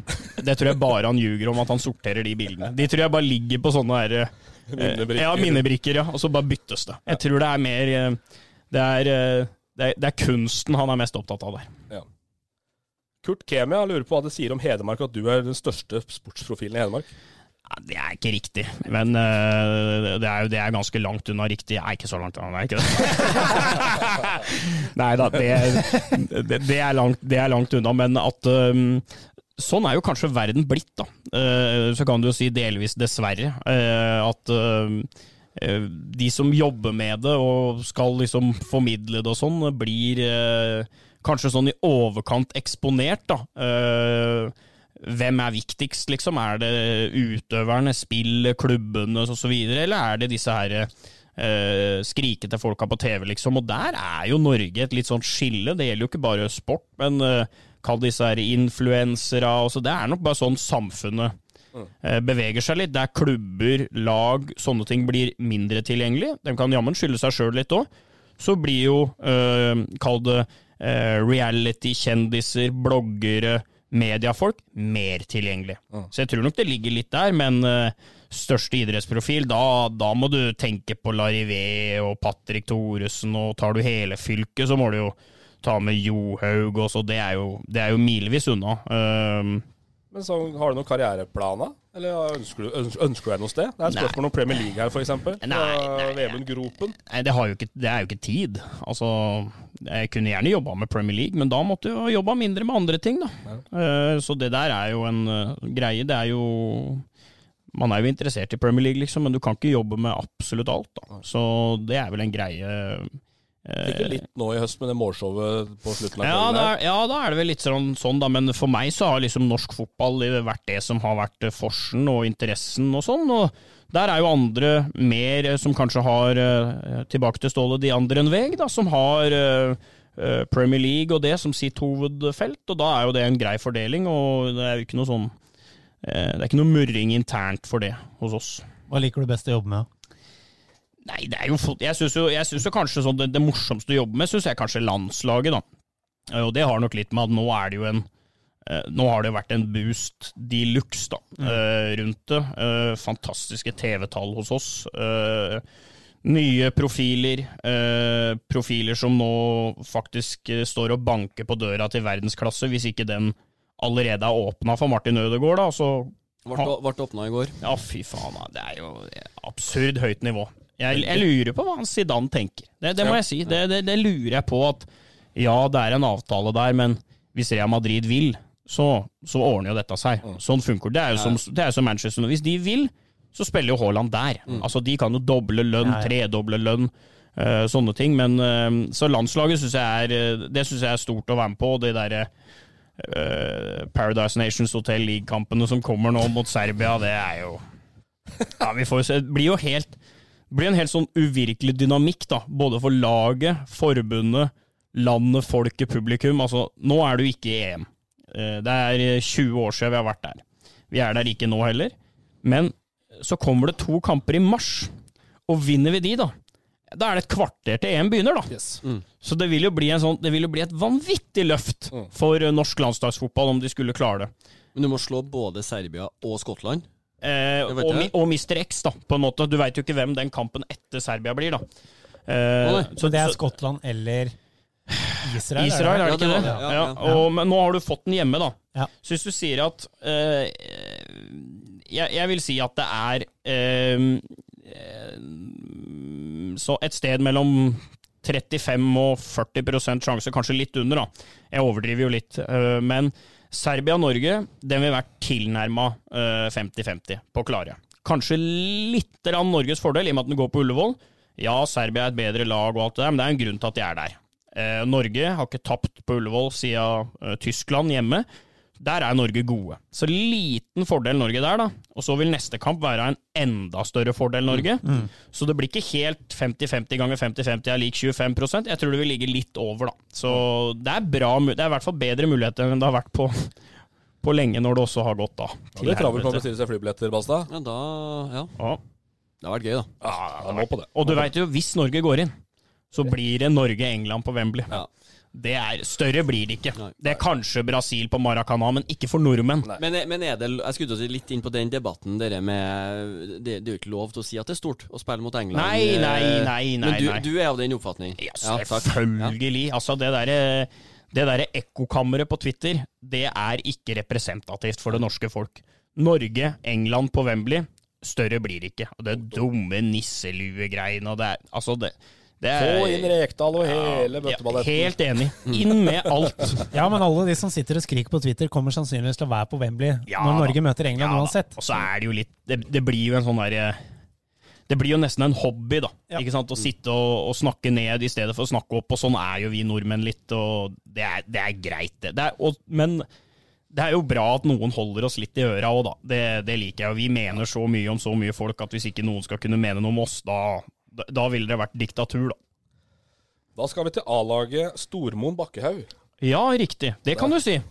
Det tror jeg bare han ljuger om, at han sorterer de bildene. De tror jeg bare ligger på sånne her, eh, Minnebrikker. Ja, minnebrikker, ja. Og så bare byttes det. Jeg tror det er mer eh, Det er, eh, det er, det er kunsten han er mest opptatt av der. Ja. Kurt Kemia lurer på hva det sier om Hedmark, at du er den største sportsprofilen i Hedmark. Ja, det er ikke riktig, men uh, det er jo det er ganske langt unna riktig. Jeg er ikke så langt unna, ikke det. (laughs) Nei da, det, det, det, er langt, det er langt unna, men at um, Sånn er jo kanskje verden blitt, da. Uh, så kan du jo si delvis dessverre. uh, at de som jobber med det og skal liksom formidle det og sånn, blir kanskje sånn i overkant eksponert, da. Hvem er viktigst, liksom? Er det utøverne, spillet, klubbene osv., eller er det disse her uh, skrikete folka på TV, liksom? Og der er jo Norge et litt sånt skille. Det gjelder jo ikke bare sport, men uh, kall disse her influensere. også. Det er nok bare sånn samfunnet uh, beveger seg litt. Der klubber, lag, sånne ting blir mindre tilgjengelig. De kan jammen skylde seg sjøl litt òg. så blir jo, uh, kall det reality-kjendiser, bloggere, mediefolk, mer tilgjengelig. Så jeg tror nok det ligger litt der, men uh, største idrettsprofil, da, da må du tenke på Larivé og Patrick Thoresen, og tar du hele fylket, så må du jo ta med Johaug også, det er jo, det er jo milevis unna. Um, Men så Har du noen karriereplaner? Eller ønsker du, ønsker, du deg noe sted? Det er et spørsmål om Premier League her, f.eks. Vemund Gropen. Nei, det, ikke, det er jo ikke tid. Altså, jeg kunne gjerne jobba med Premier League, men da måtte jeg jo jobba mindre med andre ting, da. Eh, så det der er jo en eh, greie. Det er jo Man er jo interessert i Premier League, liksom, men du kan ikke jobbe med absolutt alt, da. Så det er vel en greie eh, Fikk litt nå i høst med det målshowet på slutten av ja, kvelden. da, her. er- ja, da er det vel litt sånn, sånn, da. Men for meg så har liksom norsk fotball vært det som har vært eh, forsen og interessen og sånn. Og der er jo andre mer eh, som kanskje har, eh, tilbake til stålet, de andre enn veg, da, som har eh, eh, Premier League og det som sitt hovedfelt. Og da er jo det en grei fordeling, og det er jo ikke noe sånn eh, Det er ikke noe murring internt for det hos oss. Hva liker du best å jobbe med? Nei, det er jo fot- Jeg syns jo, jeg synes jo kanskje sånn det, det morsomste å jobbe med, syns jeg kanskje landslaget, da. Eh, Og det har nok litt med at nå er det jo en eh, Nå har det vært en boost de luxe da, mm. rundt det. Eh, Fantastiske TV-tall hos oss. Eh, Nye profiler. eh, Profiler som nå faktisk eh, står og banker på døra til verdensklasse, hvis ikke den allerede er åpna for Martin Ødegaard. da, så ble åpna i går. ja, fy faen. Det er jo absurd høyt nivå. Jeg, jeg lurer på hva Zidane tenker. Det, det må jeg si. Det, det, det lurer jeg på at ja, det er en avtale der, men hvis Real Madrid vil, så, så ordner jo dette seg. Sånn funker det. Det er jo som, det er jo som Manchester. Hvis de vil, så spiller jo Haaland der. Altså, De kan jo doble lønn, tredoble lønn, uh, sånne ting. Men uh, Så landslaget syns jeg, er, eh, det synes jeg er stort å være med på. og Det derre eh, Paradise Nations Hotel League-kampene som kommer nå mot Serbia, det er jo Ja, vi får jo se. Det blir jo helt blir en helt sånn uvirkelig dynamikk, da. Både for laget, forbundet, landet, folket, publikum. Altså, nå er du ikke i EM. Eh, Det er 20 år siden vi har vært der. Vi er der ikke nå heller. Men så kommer det to kamper i mars, og vinner vi de, da, da er det et kvarter til EM begynner, da. Yes. Så det vil jo bli, en sånn, det vil jo bli et vanvittig løft for eh, norsk landslagsfotball om de skulle klare det. Men du må slå både Serbia og Skottland. Eh, og, og Mr. X, da, på en måte. Du veit jo ikke hvem den kampen etter Serbia blir, da. Eh, Så det er Skottland eller Israel? Israel, er det ikke det det? Ja, Ja, ja, Og, men nå har du fått den hjemme, da. Så hvis du sier at eh, jeg, jeg vil si at det er eh, eh, Så et sted mellom 35 og 40% sjanse, kanskje litt under, da. Jeg overdriver jo litt. eh, men Serbia-Norge, den vil være tilnærma 50-50 på klare. Kanskje litt av Norges fordel, i og med at den går på Ullevål. Ja, Serbia er et bedre lag, og alt det der, men det er en grunn til at de er der. Eh, Norge har ikke tapt på Ullevål siden eh, Tyskland hjemme. Der er Norge gode. Så liten fordel Norge der, da. Og så vil neste kamp være en enda større fordel Norge. Så det blir ikke helt 50-50 ganger 50-50 er lik 25% Jeg tror det vil ligge litt over, da. Så det er bra, det er i hvert fall bedre muligheter enn det har vært på, på lenge, når det også har gått da. Det er travelt med å bestille seg flybilletter, Balstad. Ja, da Ja. Ja. Det har vært gøy, da. Ja, jeg må på det. Og du veit jo, hvis Norge går inn, så blir det Norge-England på Wembley. Ja. Det er, større blir det ikke. Nei. Det er kanskje Brasil på Maracana, men ikke for nordmenn. Men, men er det Jeg skulle si litt inn på den debatten dere med Det, det er jo ikke lov til å si at det er stort å spille mot England. Nei, eh, nei, nei, nei, Men du, nei. du er av den oppfatning? Ja, selvfølgelig. selvfølgelig. Altså, det derre det der ekkokammeret på Twitter, det er ikke representativt for det norske folk. Norge, England på Wembley, større blir det ikke. Og det dumme nisseluegreiene og det er Altså, det er Få inn Rekdal og hele Ja, bøtteballetten. Helt enig. Inn med alt. (laughs) Ja, men alle de som sitter og skriker på Twitter, kommer sannsynligvis til å være på Wembley Ja når da. Norge møter England Ja uansett. Og så er det jo litt Det, det blir jo en sånn derre det blir jo nesten en hobby, da. Ja. Ikke sant? Å sitte og, og snakke ned i stedet for å snakke opp. Og sånn er jo vi nordmenn litt, og det er, det er greit, det. det er, og, men det er jo bra at noen holder oss litt i øra òg, da. Det, det liker jeg. Og vi mener så mye om så mye folk at hvis ikke noen skal kunne mene noe om oss, da, da, da ville det vært diktatur, da. Da skal vi til A-laget Stormoen Bakkehaug. Ja, riktig. Det kan du si.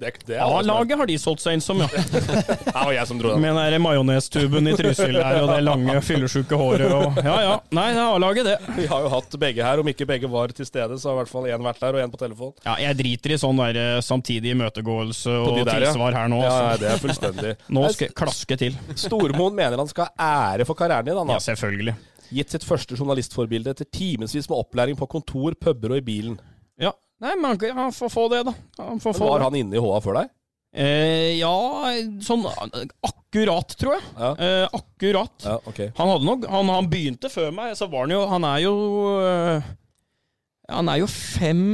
(laughs) A-laget har de solgt seg inn som, ja. (laughs) Det var jeg som dro den. Med den der majonestuben i Trysil der, og det lange fyllesyke håret og Ja ja. Nei, det er A-laget, det. Vi har jo hatt begge her. Om ikke begge var til stede, så har i hvert fall én vært der, og én på telefon. Ja, jeg driter i sånn der eh, samtidig imøtegåelse og de der, tilsvar her nå. Ja, altså. ja, det er fullstendig. (laughs) Nå skal jeg klaske til. Stormoen mener han skal ha ære for karrieren din. Han, Ja, selvfølgelig. Gitt sitt første journalistforbilde etter timevis med opplæring på kontor, puber og i bilen. Ja. Nei, men han, får få det, da. Han får få var det. han inne i HA før deg? Eh, ja, sånn akkurat, tror jeg. Ja. Eh, akkurat. Ja, okay. Han, hadde nok, han, han begynte før meg, så var han jo Han er jo eh, Han er jo fem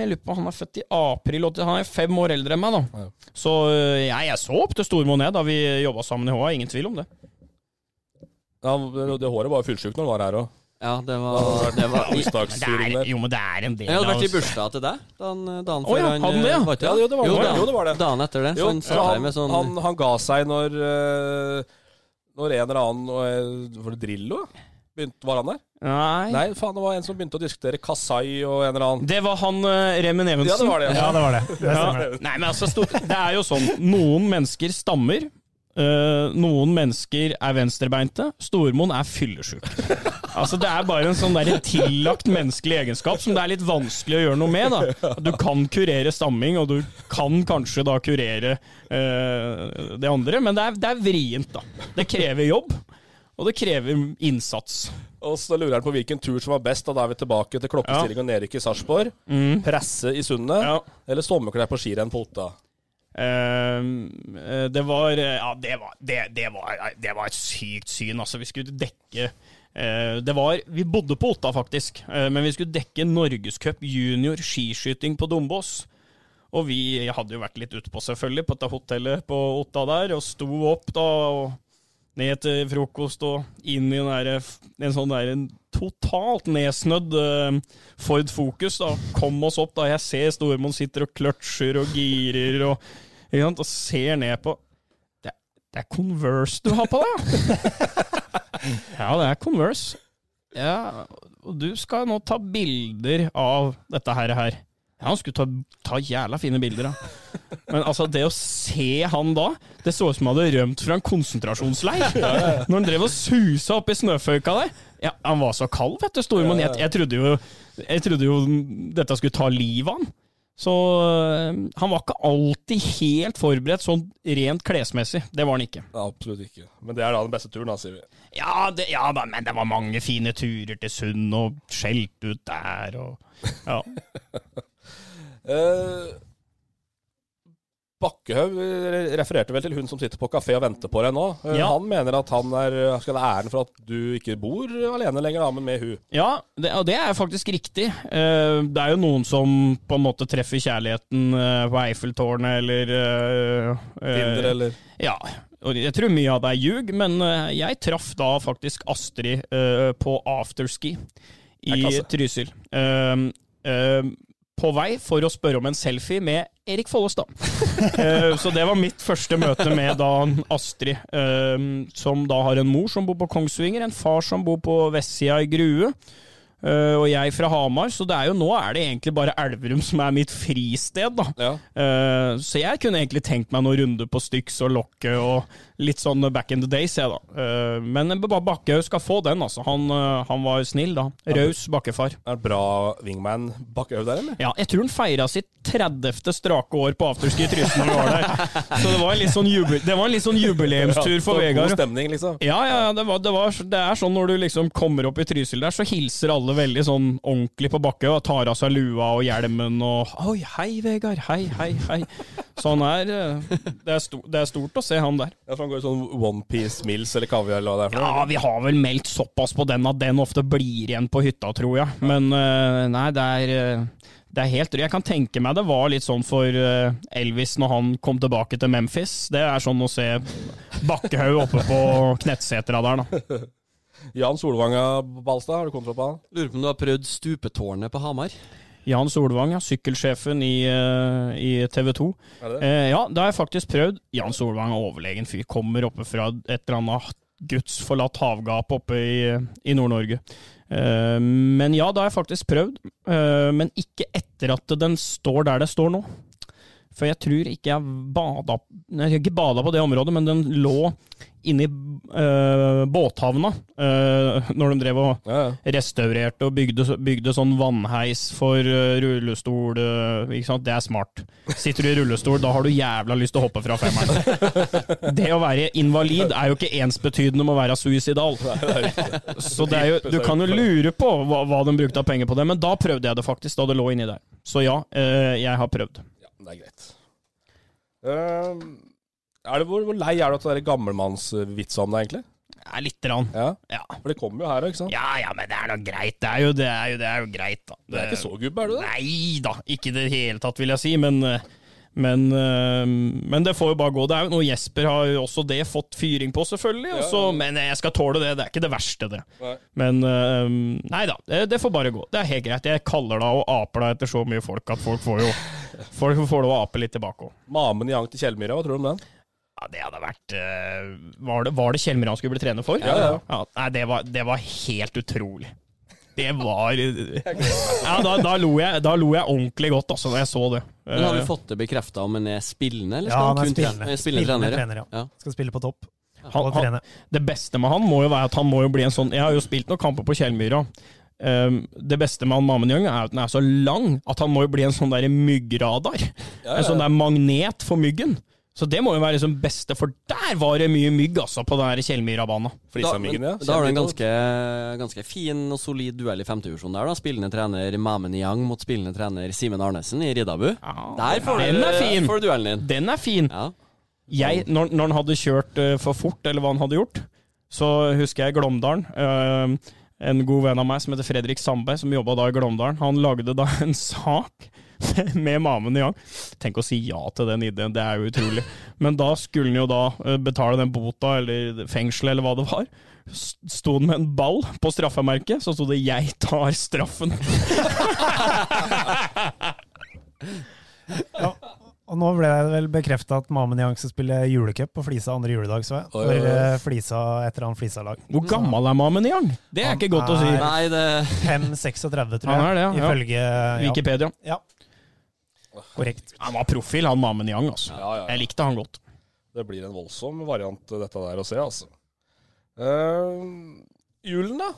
Jeg lurer på Han er født i april Han er fem år eldre enn meg, da. Ja. Så eh, jeg, jeg så opp til Stormoen jeg, da vi jobba sammen i HA. Ingen tvil om det. Ja, det, det håret var jo fullsjukt når han var her òg. Ja, det var, det var i, det er, jo, men det er en del av Jeg hadde vært i oss. bursdag til deg dagen, dagen oh, før ja, han han det, ja? eh, var Ja, jo, det var det. dagen- Jo, det var det. Dagen etter det. Jo, han så han, med sånn han, han ga seg når eh, Når en eller annen eh, Var det Drillo? Begynte, var han der? Nei. Nei, faen, det var en som begynte å diskutere Kasai og en eller annen. Det var han uh, Remen Evensen. Ja, det var det. Ja, det var det. det Ja. Nei, men altså, stort, det er jo sånn. Noen mennesker stammer. Eh, noen mennesker er venstrebeinte. Stormoen er fyllesyk. Altså, det er bare en sånn der tillagt menneskelig egenskap som det er litt vanskelig å gjøre noe med. da. Du kan kurere stamming, og du kan kanskje da kurere uh, det andre, men det er, det er vrient, da. Det krever jobb. Og det krever innsats. Og så lurer han på hvilken tur som var best, da er vi tilbake til klokkestilling og nedrykk i Sarpsborg. Presse i Sundet, Ja. eller sommerklær på skirenn på Otta. Eh, eh, det var Ja, det var, det, det, var, det var et sykt syn, altså. Vi skulle dekke eh, Det var Vi bodde på Otta, faktisk, eh, men vi skulle dekke Norgescup junior skiskyting på Dombås. Og vi hadde jo vært litt utpå, selvfølgelig, på dette hotellet på Otta der, og sto opp da og ned til frokost og inn i en, der, en sånn der en totalt nedsnødd eh, Ford Focus. da, Kom oss opp da. Jeg ser Stormoen sitter og kløtsjer og girer og, og ser ned på det, det er Converse du har på deg, (laughs) ja! det er Converse. Ja, og du skal nå ta bilder av dette her. her. Ja, han skulle ta, ta jævla fine bilder, da. (laughs) Men altså, det å se han da Det så ut som han hadde rømt fra en konsentrasjonsleir. (laughs) Når han drev og susa oppi snøføyka der. Ja, Han var så kald, vet du, Stormann. Jeg, jeg, trodde jo, jeg trodde jo dette skulle ta livet av han. Så øh, han var ikke alltid helt forberedt sånn rent klesmessig. Det var han ikke. Absolutt ikke. Men det er da den beste turen, da, sier vi. Ja, det, ja da, men det var mange fine turer til Sund, og skjelt ut der, og ja. (laughs) Eh, Bakkehaug eh, refererte vel til hun som sitter på kafé og venter på deg nå. Eh, Ja. Han mener at han er, skal ha æren for at du ikke bor alene lenger, da, men med hun. Ja, det, og det er faktisk riktig. Eh, det er jo noen som på en måte treffer kjærligheten på Eiffeltårnet eller Tinder, eller Ja. Og jeg tror mye av det er ljug, men jeg traff da faktisk Astrid på afterski er i. Trysil. På vei for å spørre om en selfie med Erik Follestad. (laughs) Eh, så det var mitt første møte med da Astrid, eh, som da har en mor som bor på Kongsvinger, en far som bor på vestsida i Grue. eh, og jeg fra Hamar, så det er jo nå er det egentlig bare Elverum som er mitt fristed. da. Ja. Eh, så jeg kunne egentlig tenkt meg noen runder på Styx og Lokket og litt sånn back in the days, jeg, da. Eh, men Bakkehaug skal få den, altså. Han, eh, han var snill, da. Raus bakkefar. Er det bra wingman Bakkehaug der, eller? Ja, jeg tror han feira sitt 30. strake år på afterski i Trysil når vi var der. Så det var en litt sånn, jubel, det var en litt sånn jubileumstur for Vegard. God stemning, liksom. Ja, ja, det, var, det, var, det er sånn når du liksom kommer opp i Trysil der, så hilser alle veldig sånn ordentlig på Bakkehaug. tar av seg lua og hjelmen og Oi, hei, Vegard. Hei, hei, hei. Så han er eh, det er, sto, det er stort å se han der. Ja, for han går i sånn Onepiece Mills eller kaviar eller hva det er for noe. Ja, vi har vel meldt såpass på den at den ofte blir igjen på hytta, tror jeg. Men eh, nei, det er eh, det er helt Jeg kan tenke meg det var litt sånn for eh, Elvis når han kom tilbake til Memphis. Det er sånn å se Bakkehaug oppe på Knettsetra der, da. (laughs) Jan Solvanga Balstad, har du kontroll på han? Lurer på om du har prøvd stupetårnet på Hamar? Jan Solvang, ja, sykkelsjefen i, eh, i TV 2. Er det det? Eh, ja, det har jeg faktisk prøvd. Jan Solvang er overlegen fyr. Kommer oppe fra et eller annet Guds forlatt havgap oppe i, i Nord-Norge. Eh, men ja, det har jeg faktisk prøvd. Eh, men ikke etter at den står der det står nå. For jeg tror ikke jeg bada Jeg har ikke bada på det området, men den lå inni øh, båthavna øh, når de drev og Ja, restaurerte og bygde, bygde sånn vannheis for øh, rullestol. eh, ikke sant? Det er smart. Sitter du i rullestol, da har du jævla lyst til å hoppe fra femmeren. Det å være invalid er jo ikke ensbetydende med å være suicidal. Så det er jo, du kan jo lure på hva, hva de brukte av penger på det, men da prøvde jeg det faktisk, da det lå inni der. Så ja, eh, jeg har prøvd. Det er greit. Uh, er det, hvor, hvor lei er du av gammelmannsvitsa om deg, egentlig? Ja, lite grann. Ja, Ja. For det kommer jo her, ikke sant? ja, ja, men det er da greit. Det er jo, det er jo, det er jo greit, da. Du er ikke så gubbe, er du det? Nei da, ikke i det hele tatt, vil jeg si. Men, eh, men, eh, men det får jo bare gå. Det er jo noe Jesper har jo også det fått fyring på, selvfølgelig. Ja, også, Men jeg skal tåle det. Det er ikke det verste, det. Nei. Men eh, nei da, det, det får bare gå. Det er helt greit. Jeg kaller da og aper da etter så mye folk at folk får jo (laughs) Folk får lov å ape litt tilbake òg. Mamen Yang til Kjellmyra, hva tror du om den? Ja, det hadde vært eh, Var det, var det Kjellmyra han skulle bli trener for? Ja, ja. nei, det var, det var helt utrolig. Det var Ja, da, da, lo jeg, da lo jeg ordentlig godt, altså, da jeg så det. Men Har du vi fått det bekrefta om han er spillende, eller Ja, han er kun spillende. trene? Eh, Spillende trener, trener, ja. ja. Skal spille på topp. Han- han- Det beste med han må jo være at han må jo bli en sånn Jeg har jo spilt noen kamper på Kjellmyra. Um, det beste med han Mamen Young er at den er så lang at han må jo bli en sånn der myggradar. En sånn der magnet for myggen. Så det må jo være liksom beste, for der var det mye mygg altså på den Kjellmyra-banen. Flisamyggen, ja. Da har du en ganske, ganske fin og solid duell i femtevisjonen der. da Spillende trener Mamen Yang mot spillende trener Simen Arnesen i Riddabu. Der får den du, er fin. får du duellen din. Den er fin. Ja. Jeg, når, når han hadde kjørt uh, for fort, eller hva han hadde gjort, så husker jeg Glåmdalen. Uh, en god venn av meg som heter Fredrik Sandberg, som jobba da i Glåmdalen, han lagde da en sak (laughs) med Mamen gang. Tenk å si ja til den ideen, det er jo utrolig. Men da skulle han jo da eh, betale den bota, eller fengsel, eller hva det var. Sto han med en ball på straffemerket, så sto det 'Jeg tar straffen'. (laughs) Ja. Og nå ble det vel bekrefta at Mamen Yang skal spille julecup på Flisa andre juledag, så jeg. Oi, For eh, Flisa, et eller annet Flisa-lag. Hvor gammel er Mamen Yang? Det er ikke godt å si. Nei, det 5-36, tror jeg. Han er det, ja. Ifølge ja. Wikipedia. Ja. Korrekt. Han var profil, han Mamen Yang. Altså. Ja, ja, ja. Jeg likte han godt. Det blir en voldsom variant, dette der, å se, altså. Uh, julen, da?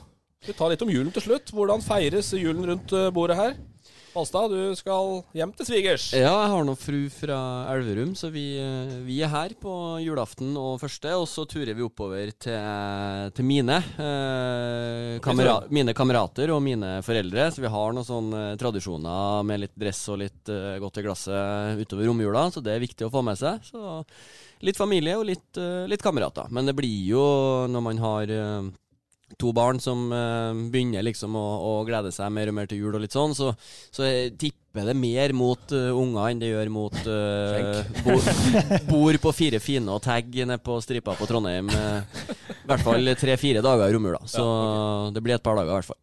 Vi tar litt om julen til slutt? Hvordan feires julen rundt eh, bordet her? Balstad, du skal hjem til svigers. Ja, jeg har noen fru fra Elverum, så vi, eh, vi er her på julaften og første. Og så turer vi oppover til, til mine, eh, kamera mine kamerater og mine foreldre. Så vi har noen sånne tradisjoner med litt dress og litt uh, godt i glasset utover romjula. Så det er viktig å få med seg. Så litt familie og litt, uh, litt kamerater. Men det blir jo, når man har eh, to barn som uh, begynner liksom å, å glede seg mer og mer til jul og litt sånn, så, så jeg tipper det mer mot uh, unger enn det gjør mot uh, bord, bord på fire fine og tagg nede på stripa på Trondheim. I hvert fall tre-fire dager i romjula. Så det blir et par dager i hvert fall.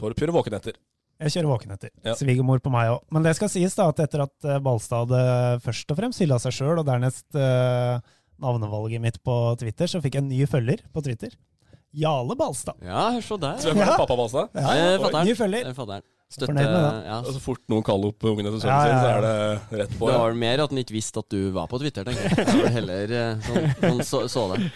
Torp kjører våken etter. Jeg kjører våkenetter. Ja. Svigermor på meg òg. Men det skal sies da at etter at Balstad hadde først og fremst hylla seg sjøl, og dernest navnevalget mitt på Twitter, så fikk jeg en ny følger på Twitter. Jale Balstad. Ja, se der. Så jeg er Ja. pappa Balstad? Ja, Det er Ny følger. Det er fatter'n. Støtte med ja. Så fort noen kaller opp ungene til sønnen Ja, ja, sin, så er det rett på. Det var vel mer at han ikke visste at du var på Twitter, tenker jeg. Det var heller eh, sånn, sånn så, så det.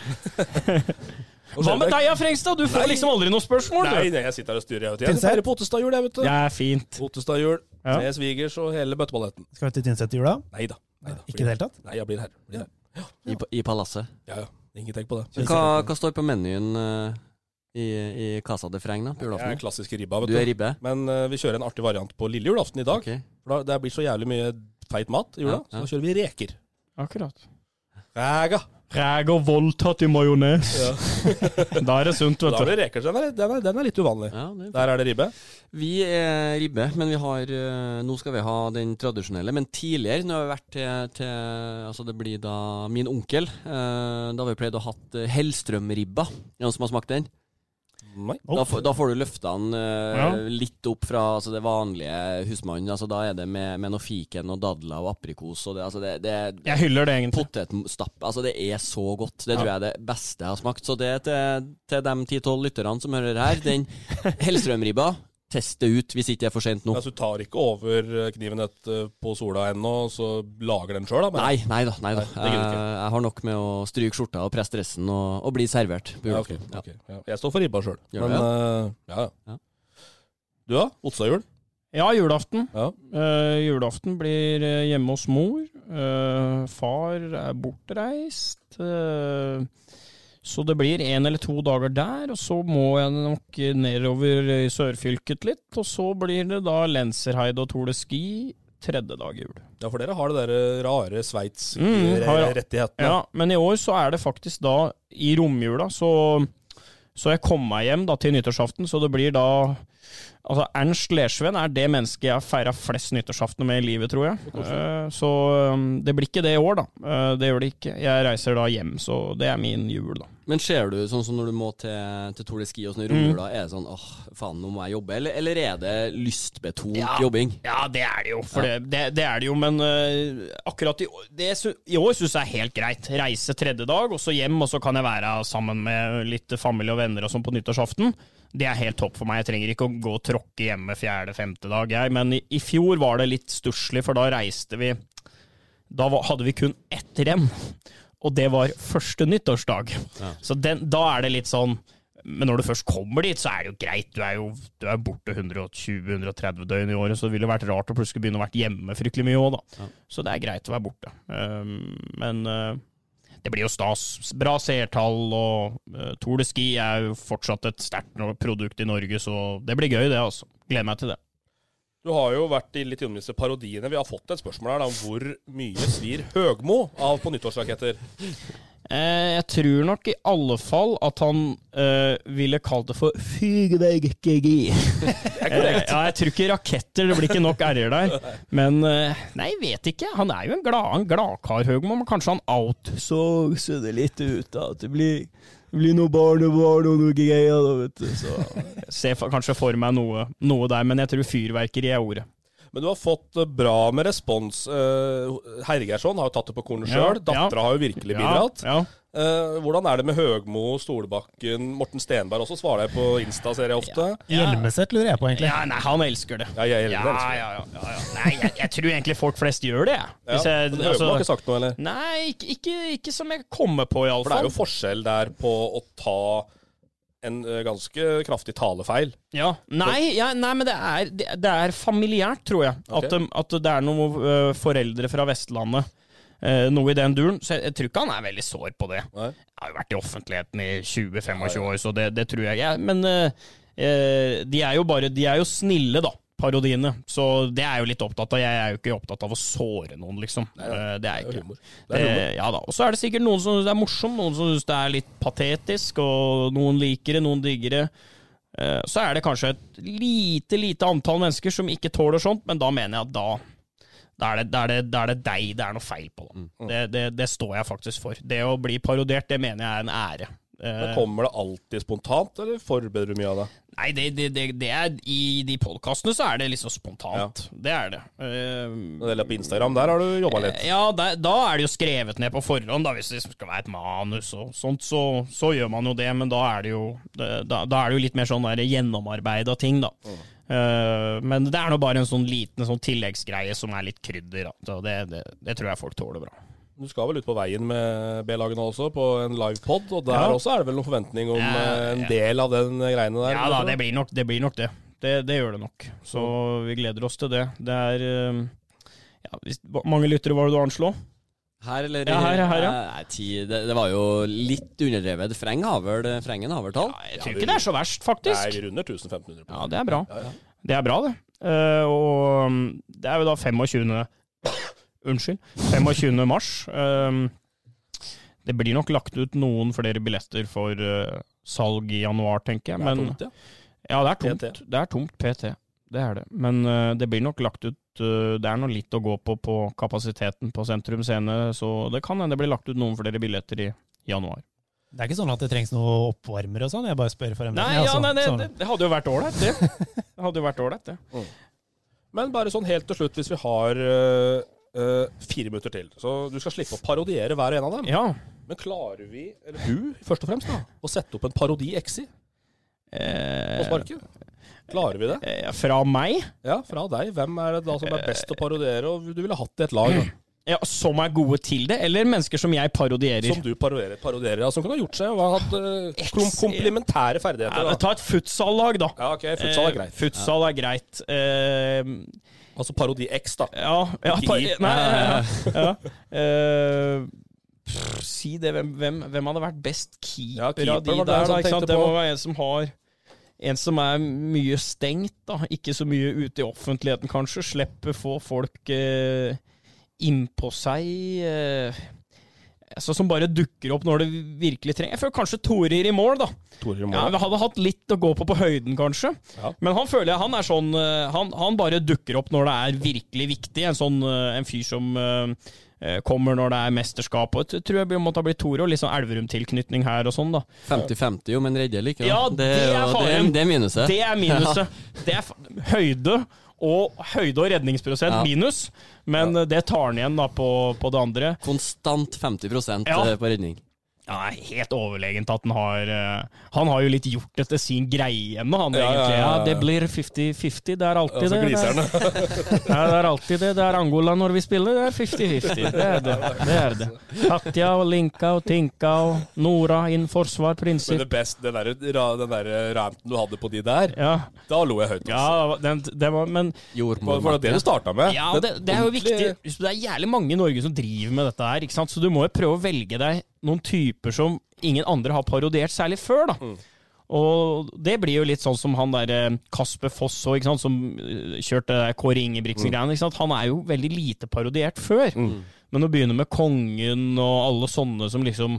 (laughs) Hva med deg, ja, Frengstad? Du får Nei. liksom aldri noe spørsmål, Nei, nei, jeg sitter her og styrer. Jeg, vet. jeg feirer på Ottestad-jul, jeg, vet du. Det er fint. Ottestad-jul Ja. med svigers og hele bøtteballetten. Skal vi til Tynset i jula? Nei da. Ikke i det hele tatt? Nei, jeg blir her. Blir her. I, I palasset. Ja, ja. Ingen tenk på det. Hva, hva står på menyen uh, i, i Casa de Freng da, på Jeg er julaften? klassisk ribba, vet Du du. er ribbe? Men uh, vi kjører en artig variant på lille julaften i dag. Okay. For da, det blir så jævlig mye feit mat i jula, Ja, ja. så da kjører vi reker. Akkurat. Ræga! Reger voldtatt i majones. Ja. (laughs) Da er det sunt, Da vet er du. det reker. Den er, den er, den er litt uvanlig. Ja, er Der er det ribbe. Vi er ribbe, men vi har eh, Nå skal vi ha den tradisjonelle. Men tidligere, når vi har vært til, til Altså, det blir da min onkel. eh, da har vi pleid å hatt uh, Hellstrøm-ribba. Noen som har smakt den? Da, får- da får du løfta den eh, Ja. litt opp fra altså, det vanlige husmannen. Altså, da er det med, med noe fiken og dadler og aprikos. Og det, altså, det, det, Jeg hyller det, egentlig. Potetstapp. Altså, det er så godt. Det Ja. tror jeg er det beste jeg har smakt. Så det er til, til de 10-12 lytterne som hører her. Den (laughs) Hellstrøm-ribba, test det ut hvis ikke det er for sent nå. Altså, du tar ikke over kniven et eh, på sola ennå, så lager den sjøl, da? men- Nei, nei da. nei da. Nei, gidder du jeg, jeg har nok med å stryke skjorta og presse dressen og, og bli servert. på Ja, okay, okay. ja. Jeg står for ribba sjøl. Men du eh, ja. Du da? Otstadjul? Ja, julaften. Ja. Eh, julaften blir eh, hjemme hos mor. Uh, far er bortreist. eh, så det blir en eller to dager der, og så må jeg nok nedover i sørfylket litt. Og så blir det da Lenserheide og Tour de Ski tredje dag i jul. Ja, for dere har det der rare Mm, har- Sveits-rettighetene. Ja, men i år så er det faktisk da i romjula, så, så jeg kom meg hjem da til nyttårsaften, så det blir da Altså, Ernst Lersven er det mennesket jeg har feira flest nyttårsaftener med i livet, tror jeg. Eh, så um, det blir ikke det i år, da. Eh, det gjør det ikke. Jeg reiser da hjem, så det er min jul, da. Men ser du sånn som når du må til, til Tour de Ski og sånn i romjula, er det sånn åh, faen, nå må jeg jobbe? Eller, eller er det lystbetont Ja. jobbing? Ja, det er det jo. For det, det, det er det jo, men uh, akkurat i, det, i år syns jeg er helt greit. Reise tredje dag, og så hjem, og så kan jeg være sammen med litt familie og venner og sånn på nyttårsaften. Det er helt topp for meg. Jeg trenger ikke å gå og tråkke hjemme fjerde-femte dag, jeg. Men i, i fjor var det litt stusslig, for da reiste vi Da var, hadde vi kun ett renn, og det var første nyttårsdag. Så den, da er det litt sånn men når du først kommer dit, så er det jo greit. Du er jo du er borte 120-130 døgn i året, så det ville vært rart å plutselig begynne å være hjemme fryktelig mye òg, da. Så det er greit å være borte. Um, men uh, det blir jo stas. Bra seertall, og uh, Tour de Ski er jo fortsatt et sterkt produkt i Norge, så det blir gøy, det, altså. Gleder meg til det. Du har jo vært i litt disse parodiene. Vi har fått et spørsmål her da, om hvor mye svir Høgmo av på nyttårsraketter. Eh, jeg tror nok i alle fall at han eh, ville kalt det for fyrverkeri. (laughs) Eh, ja, jeg tror ikke raketter, det blir ikke nok r-er der. Men eh, nei, vet ikke. Han er jo en glad, gladkar, Høgmo, men kanskje han outsourcer det litt ut. da, At det blir, det blir noe barnebarn og noe greier. da, vet du. Så jeg ser kanskje for meg noe, noe der, men jeg tror fyrverkeri er ordet. Men du har fått eh, bra med respons. Uh, Hergersson har jo tatt det på kornet sjøl. Ja, Dattera ja. har jo virkelig bidratt. Ja, ja. Eh, hvordan er det med Høgmo, Stolbakken, Morten Stenberg også? Svarer jeg på Insta, ser jeg ofte. Hjelmeset lurer jeg på, egentlig. Ja, nei, han elsker det. Ja, jeg Ja, elsker det. ja, ja, ja, ja. Nei, jeg, jeg tror egentlig folk flest gjør det. jeg. Ja, Hvis jeg- men Høgmo altså- har ikke sagt noe, eller? Nei, ikke, ikke, ikke som jeg kommer på, For det er jo forskjell der på å ta en eh, ganske kraftig talefeil. Ja. Nei, ja, nei, men det er, det, det er familiært, tror jeg. Okay. At, at det er noen øh, foreldre fra Vestlandet. øh, noe i den duren. Så jeg, jeg tror ikke han er veldig sår på det. Nei. Jeg har jo vært i offentligheten i 20-25 år, så det, det tror jeg. ikke. men de er jo bare De er jo snille, da. Parodiene. Så det er jeg jo litt opptatt av. Jeg er jo ikke opptatt av å såre noen, liksom. Eh, det er jeg ikke. Det er humor. Eh, ja da. Og så er det sikkert noen som syns det er morsomt, noen som syns det er litt patetisk, og noen liker det, noen digger det. Eh, Så er det kanskje et lite, lite antall mennesker som ikke tåler sånt, men da mener jeg at da da er, det, da, er det, da er det deg det er noe feil på. Da. Det, det, det står jeg faktisk for. Det å bli parodiert, det mener jeg er en ære. Eh, Men Kommer det alltid spontant, eller forbereder du mye av det? Nei, det, det, det, det er I de podkastene så er det liksom spontant. Det er det. Uh, det gjelder på Instagram, der har du jobba litt. Ja, der, da er det jo skrevet ned på forhånd, da, hvis det skal være et manus og sånt, så, så gjør man jo det, men da er det jo, da, da er det jo litt mer sånn gjennomarbeida ting, da. Eh, men det er nå bare en sånn liten sånn tilleggsgreie som er litt krydder, da. Så det, det, det tror jeg folk tåler bra. Du skal vel ut på veien med B-lagene også, på en livepod, og der Ja. også er det vel noen forventning om Ja, eh, en ja. del av den greiene der? Ja da, det blir nok det. Blir nok det. Det, det gjør det nok. Så vi gleder oss til det. Det er eh, ja, hvis, mange lyttere var det du anslå? Her, eller? Ja, her, her, ja. Nei, ti, det, det var jo litt underdrevet. Freng har vel Frengen har vel tall? Jeg tror ikke det er så verst, faktisk. Det er under 1500. Ja, det er bra. Det er bra, det. Uh, og um, det er jo da 25. Unnskyld. 25. mars. Um, det blir nok lagt ut noen flere billetter for eh, salg i januar, tenker jeg. Det er tomt, ja. ja, det er tomt. PT. Det er tomt PT. Det er det. Men eh, det blir nok lagt ut eh, Det er nå litt å gå på på kapasiteten på Sentrum Scene, så det kan hende det blir lagt ut noen flere billetter i januar. Det er ikke sånn at det trengs noe oppvarmer og sånn? Jeg bare spør for en Nei, ja, altså. nei det, hadde jo vært ålreit, det. Det hadde jo vært ålreit, det. Men bare sånn helt til slutt, hvis vi har øh, fire minutter til. Så du skal slippe å parodiere hver og en av dem. Ja. Men klarer vi, eller du først og fremst, da, å sette opp en parodi-exi på Eh, sparket? Klarer vi det? eh, fra meg, Ja, fra deg. Hvem er det da som er best å parodiere, og du ville hatt i et lag? Da? ja, som er gode til det, eller mennesker som jeg parodierer? Som du parodierer, parodierer ja, som kan ha gjort seg og hatt uh, kom komplementære ferdigheter. Ja, ta et futsallag, da. Ja, ok, futsal er greit. Futsal er greit. Eh, Altså parodi-X, da. ja, ja, par, nei, (laughs) ja, ja. Uh, si det. Hvem, hvem, hvem hadde vært best keeper, Ja, keeper av de der? Da, ikke sant? Det må være en som har En som er mye stengt, da. Ikke så mye ute i offentligheten, kanskje. Slipper få folk eh, innpå seg. Eh, altså Som bare dukker opp når det virkelig trenger. Jeg føler kanskje Torir i mål, da. I mål. Ja, Vi hadde hatt litt å gå på på høyden, kanskje. Ja. Men han føler jeg han er sånn eh, han, han bare dukker opp når det er virkelig viktig. En sånn eh, en fyr som eh, kommer når det er mesterskap. Og jeg tror jeg måtte ha blitt Toro. litt sånn Elverum-tilknytning her og sånn, da. 50-50 jo, men redder like. da. Ja, det er jo- faren. Det, det er minuset. Det er minuset. (laughs) Det er høyde og høyde og redningsprosent Ja. minus, men ja. det tar han igjen da på, på det andre. Konstant 50 Ja. eh, på redning. Ja, det er helt overlegent at han har uh, Han har jo litt gjort dette sin greie ennå, han Ja, ja, egentlig. Ja, ja. det blir 50-50. Det er alltid Ja, det. Det er, (laughs) ja, det er alltid det. Det er Angola når vi spiller. Det er 50-50. Det er det. det er det. Katja og Linka og Tinka og Nora inn forsvar, Men det beste, den der, ra- den der ranten du hadde på de der, Ja, da lo jeg høyt. ja Altså. den, det var Men For, Var det det du starta med. Ja, det, det er jo viktig. Det er jævlig mange i Norge som driver med dette her, ikke sant? så du må jo prøve å velge deg noen typer som ingen andre har parodiert særlig før, da. Og det blir jo litt sånn som han der Kasper Foss òg, som eh, kjørte Kåre Ingebrigtsen-greiene. Mm. Han er jo veldig lite parodiert før. Men å begynne med Kongen og alle sånne som liksom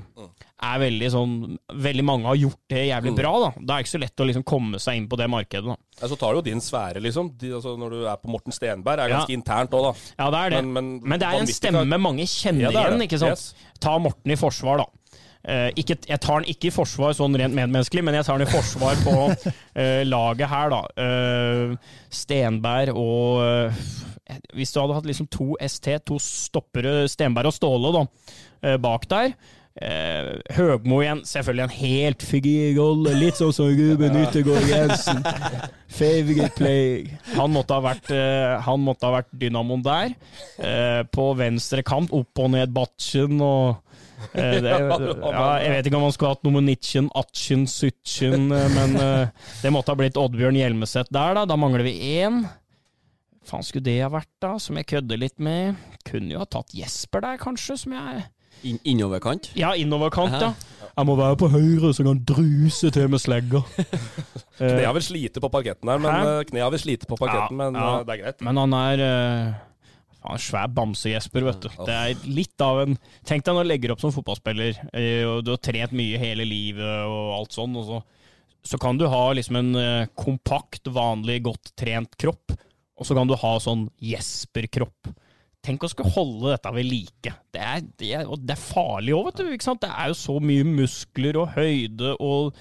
er veldig sånn Veldig mange har gjort det jævlig bra, da. Da er det ikke så lett å liksom komme seg inn på det markedet, da. Ja, så tar du jo din sfære, liksom. De, altså, når du er på Morten Stenberg, er ganske Ja. internt òg, da. Ja, det er det. Men- Men, men det er en stemme mange kjenner Ja, det igjen, ikke sant? Yes. Ta Morten i forsvar, da. Uh, ikke, jeg tar den ikke i forsvar sånn rent medmenneskelig, men jeg tar den i forsvar på uh, (laughs) laget her, da. Uh, Stenberg og Hvis du hadde hatt liksom to ST, to stoppere, Stenberg og Ståle, da, eh, bak der. Eh, Høgmo igjen, selvfølgelig en helt figur rolle, litt sånn som Ruben (laughs) Yttergård Jensen. Favorite play. Han måtte ha vært, eh, han måtte ha vært dynamoen der. Eh, på venstre kant, opp og ned Batchen og eh, (laughs) det, ja, Jeg vet ikke om han skulle hatt nummer 19, Atchen, Sutchen, eh, men eh, det måtte ha blitt Oddbjørn Hjelmeset der, da. Da mangler vi én. Faen skulle det ha vært, da? Som jeg kødder litt med. Kunne jo ha tatt Jesper der, kanskje, som jeg In innoverkant. Ja, innoverkant, ja. Jeg må være på høyre, så jeg kan druse til med slegga. (laughs) knea vil slite på parketten her, men knea eh, kne har vel slite på parketten, men ja. eh, det er greit. Men han er uh, faen, svær bamse-Jesper, vet du. Det er litt av en Tenk deg når du legger opp som fotballspiller, og du har trent mye hele livet og alt sånn, og så, så kan du ha liksom en uh, kompakt, vanlig, godt trent kropp, og så kan du ha sånn Jesper-kropp. Tenk å skulle holde dette ved like. Det er, det er, det er farlig òg, vet du. ikke sant? Det er jo så mye muskler og høyde og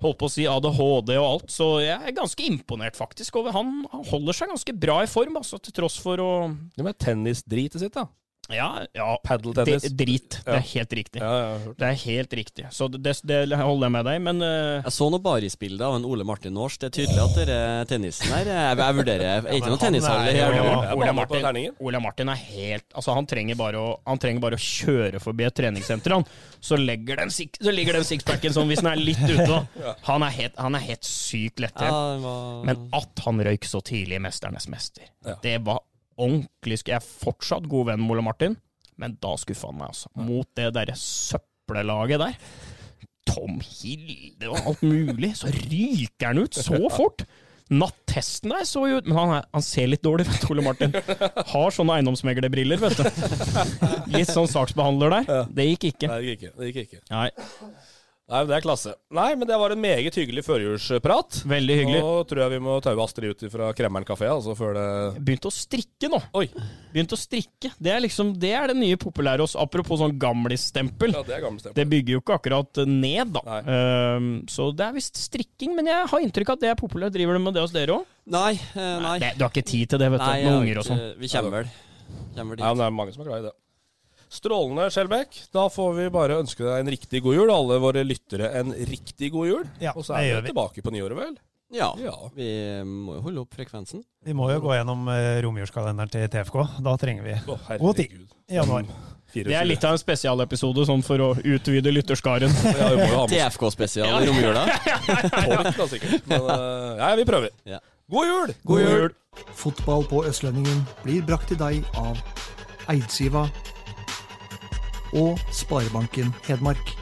holdt på å si ADHD og alt, så jeg er ganske imponert faktisk over han. Han holder seg ganske bra i form, altså, til tross for å Det med tennisdritet sitt, da. Ja, ja Padeltennis. det- Drit. Det er helt riktig. Ja, ja, Det er helt riktig. Så det, det holder jeg med deg, men uh... Jeg så noe barisbilde av en Ole Martin Aars. Det er tydelig at dere tennisen her Jeg, jeg vurderer Jeg er ikke noen tennishall i Ole, Ole Martin. Ole Martin er helt Altså, han trenger bare å, han trenger bare å kjøre forbi et treningssenter, han. Så, legger den, så ligger den sixpacken sånn hvis den er litt ute. da. (laughs) Han er helt, han er helt sykt lett Ja, var- Men at han røyk så tidlig i 'Mesternes mester', Ja. det var ordentlig Jeg er fortsatt god venn med Ole Martin, men da skuffa han meg, altså. Mot det derre søppelelaget der. Tom Hilde og alt mulig. Så ryker han ut så (laughs) fort! Nattesten der så jo ut Men han, er, han ser litt dårlig, du, Ole Martin. Har sånne eiendomsmeglerbriller, vet du. (laughs) Litt sånn saksbehandler der. Det gikk ikke. Nei, det gikk ikke. Det gikk ikke. Nei. Nei, men Det er klasse. Nei, men det var en meget hyggelig førjulsprat. Veldig hyggelig. Nå tror jeg vi må taue Astrid ut fra Kremmeren kafé, altså før det Begynt å strikke nå. Oi. Begynt å strikke. Det er liksom, det er det nye populære hos. Apropos sånn gamlisstempel. Ja, det er gamle Det bygger jo ikke akkurat ned, da. Nei. Ehm, så det er visst strikking, men jeg har inntrykk av at det er populært. Driver du med det hos dere òg? Nei, eh, nei. Du har ikke tid til det, vet du. Nei, Med unger og sånn. Vi kommer vel. Kommer dit. Ja, men det er mange som er glad i det. Strålende, Skjelbekk. Da får vi bare ønske deg en riktig god jul. Alle våre lyttere en riktig god jul. Ja, og så er vi vi. tilbake på nyåret, vel? Ja, Ja. vi må jo holde opp frekvensen. Vi må jo gå gjennom uh, romjulskalenderen til TFK. Da trenger vi Å, god tid i januar. 24. Det er litt av en spesialepisode sånn for å utvide lytterskaren. TFK-spesial i romjula. (laughs) tolk, da, sikkert. Men eh, ja, vi prøver. Ja. God jul! God jul! Fotball på Østlendingen blir brakt til deg av Eidsiva og Sparebanken Hedmark.